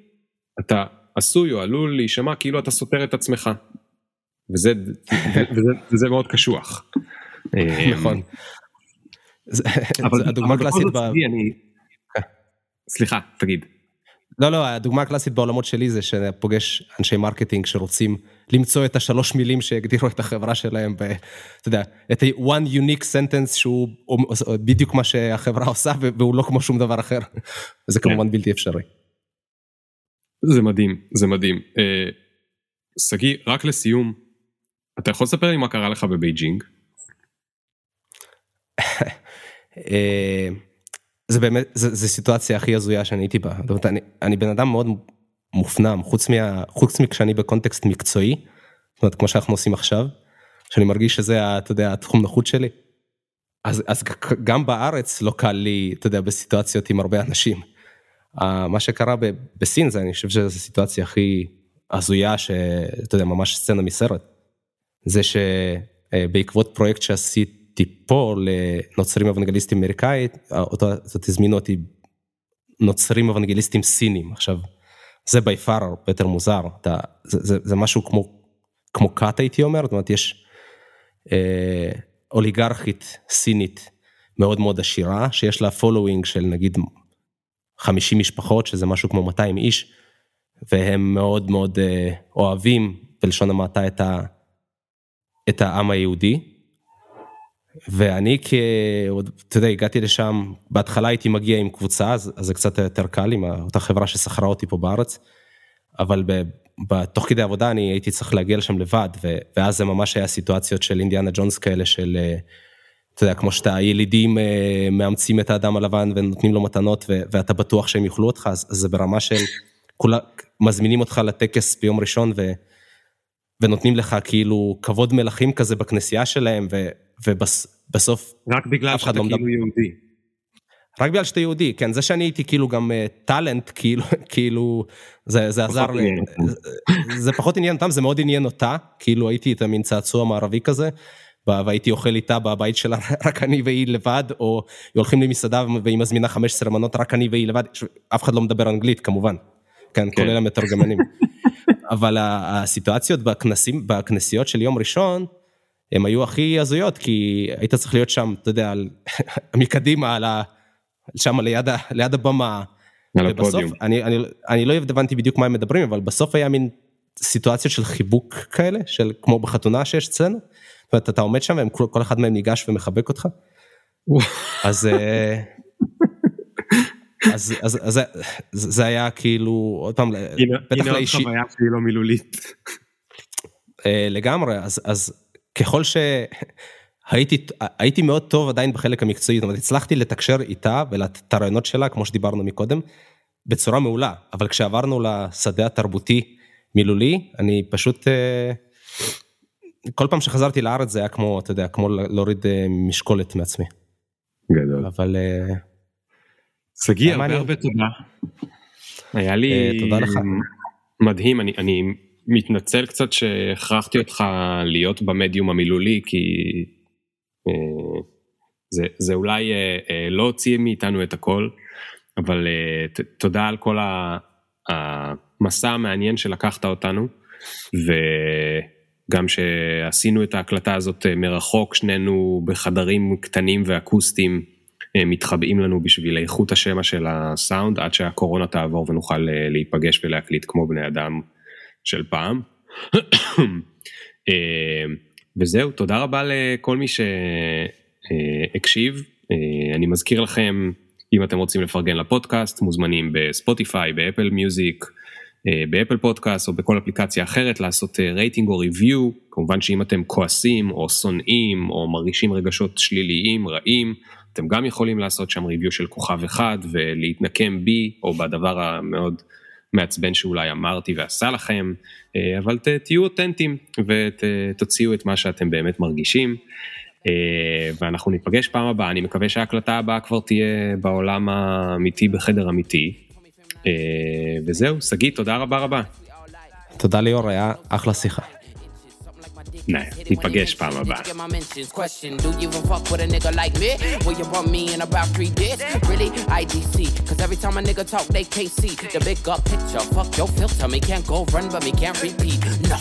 [SPEAKER 1] אתה עשוי או עלול להישמע כאילו אתה סותר את עצמך. וזה, וזה, וזה מאוד קשוח.
[SPEAKER 2] נכון.
[SPEAKER 1] אבל הדוגמה הקלאסית ב... סליחה, תגיד.
[SPEAKER 2] לא, לא, הדוגמה הקלאסית בעולמות שלי זה שאני פוגש אנשי marketing שרוצים למצוא את השלוש מילים שהגדירו את החברה שלהם, ב, אתה יודע, את ה-one unique sentence שהוא בדיוק מה שהחברה עושה והוא לא כמו שום דבר אחר. זה כן. כמובן בלתי אפשרי.
[SPEAKER 1] זה מדהים, זה מדהים. אה, שגיא, רק לסיום, אתה יכול לספר לי מה קרה לך בבייג'ינג?
[SPEAKER 2] אה, זה באמת, זה סיטואציה הכי הזויה שאני הייתי בה. זאת אומרת, אני, אני בן אדם מאוד מופנם, חוץ, מה, חוץ מכשאני בקונטקסט מקצועי, זאת אומרת, כמו שאנחנו עושים עכשיו, שאני מרגיש שזה, אתה יודע, התחום נוחות שלי. אז, אז גם בארץ לא קל לי, אתה יודע, בסיטואציות עם הרבה אנשים. מה שקרה ב, בסין זה, אני חושב שזו הסיטואציה הכי הזויה, שאתה יודע, ממש סצנה מסרט. זה שבעקבות פרויקט שעשית, פה לנוצרים אוונגליסטים אמריקאית, אותו הזמינו אותי נוצרים אוונגליסטים סינים. עכשיו, זה by far הרבה יותר מוזר, אתה, זה, זה, זה משהו כמו, כמו כת הייתי אומר, זאת אומרת יש אה, אוליגרכית סינית מאוד מאוד עשירה, שיש לה following של נגיד 50 משפחות, שזה משהו כמו 200 איש, והם מאוד מאוד אה, אוהבים, בלשון המעטה, את, ה, את העם היהודי. ואני כ... אתה יודע, הגעתי לשם, בהתחלה הייתי מגיע עם קבוצה, אז, אז זה קצת יותר קל עם אותה חברה ששכרה אותי פה בארץ, אבל ב, בתוך כדי עבודה אני הייתי צריך להגיע לשם לבד, ו, ואז זה ממש היה סיטואציות של אינדיאנה ג'ונס כאלה של, אה, אתה יודע, כמו שאתה, הילידים אה, מאמצים את האדם הלבן ונותנים לו מתנות, ו, ואתה בטוח שהם יאכלו אותך, אז, אז זה ברמה של, כולה, מזמינים אותך לטקס ביום ראשון, ו... ונותנים לך כאילו כבוד מלכים כזה בכנסייה שלהם, ו, ובסוף
[SPEAKER 1] רק בגלל שאתה לא כאילו יהודי.
[SPEAKER 2] רק בגלל שאתה יהודי, כן, זה שאני הייתי כאילו גם טאלנט, uh, כאילו, כאילו, זה, זה עזר, זה, זה פחות עניין אותם, זה מאוד עניין אותה, כאילו הייתי את המין צעצוע מערבי כזה, והייתי אוכל איתה בבית שלה, רק אני והיא לבד, או הולכים למסעדה והיא מזמינה 15 מנות, רק אני והיא לבד, אף אחד לא מדבר אנגלית כמובן, כן, כן. כולל המתורגמנים. אבל הסיטואציות בכנסים, בכנסיות של יום ראשון, הם היו הכי הזויות, כי היית צריך להיות שם, אתה יודע, מקדימה, על ה... שם ליד, ה... ליד הבמה.
[SPEAKER 1] על ובסוף, הפודיום.
[SPEAKER 2] אני, אני, אני לא הבנתי בדיוק מה הם מדברים, אבל בסוף היה מין סיטואציות של חיבוק כאלה, של כמו בחתונה שיש אצלנו. זאת אומרת, אתה עומד שם וכל אחד מהם ניגש ומחבק אותך. אז... אה, אז, אז, אז, אז זה היה כאילו, עוד פעם,
[SPEAKER 1] בטח לאישי. הנה עוד חוויה שהיא לא מילולית.
[SPEAKER 2] אה, לגמרי, אז, אז ככל שהייתי הייתי מאוד טוב עדיין בחלק המקצועי, זאת אומרת הצלחתי לתקשר איתה ואת הרעיונות שלה, כמו שדיברנו מקודם, בצורה מעולה, אבל כשעברנו לשדה התרבותי מילולי, אני פשוט, אה, כל פעם שחזרתי לארץ זה היה כמו, אתה יודע, כמו להוריד אה, משקולת מעצמי.
[SPEAKER 1] גדול.
[SPEAKER 2] אבל...
[SPEAKER 1] אה, שגיא, הרבה הרבה תודה. היה לי...
[SPEAKER 2] תודה לך.
[SPEAKER 1] מדהים, אני, אני מתנצל קצת שהכרחתי אותך להיות במדיום המילולי, כי אה, זה, זה אולי אה, אה, לא הוציא מאיתנו את הכל, אבל תודה על כל המסע המעניין שלקחת אותנו, וגם שעשינו את ההקלטה הזאת מרחוק, שנינו בחדרים קטנים ואקוסטיים. מתחבאים לנו בשביל איכות השמע של הסאונד עד שהקורונה תעבור ונוכל להיפגש ולהקליט כמו בני אדם של פעם. אה, וזהו, תודה רבה לכל מי שהקשיב. אה, אני מזכיר לכם, אם אתם רוצים לפרגן לפודקאסט, מוזמנים בספוטיפיי, באפל מיוזיק, אה, באפל פודקאסט או בכל אפליקציה אחרת לעשות רייטינג או review. כמובן שאם אתם כועסים או שונאים או מרגישים רגשות שליליים, רעים, אתם גם יכולים לעשות שם ריוויו של כוכב אחד ולהתנקם בי או בדבר המאוד מעצבן שאולי אמרתי ועשה לכם, אה, אבל ת, תהיו אותנטיים ותוציאו את מה שאתם באמת מרגישים. אה, ואנחנו ניפגש פעם הבאה, אני מקווה שההקלטה הבאה כבר תהיה בעולם האמיתי בחדר אמיתי.
[SPEAKER 3] וזהו, שגיא, תודה רבה רבה.
[SPEAKER 2] תודה ליאור, היה אחלה שיחה.
[SPEAKER 3] Nej, ipagge my bär. Question, do you even fuck with a nigga like me? Will you want me in about three days? Really? IDC. Cause every time a nigga talk, they can't see. The big up picture. Fuck your filter. Me can't go run, but me can't repeat. No.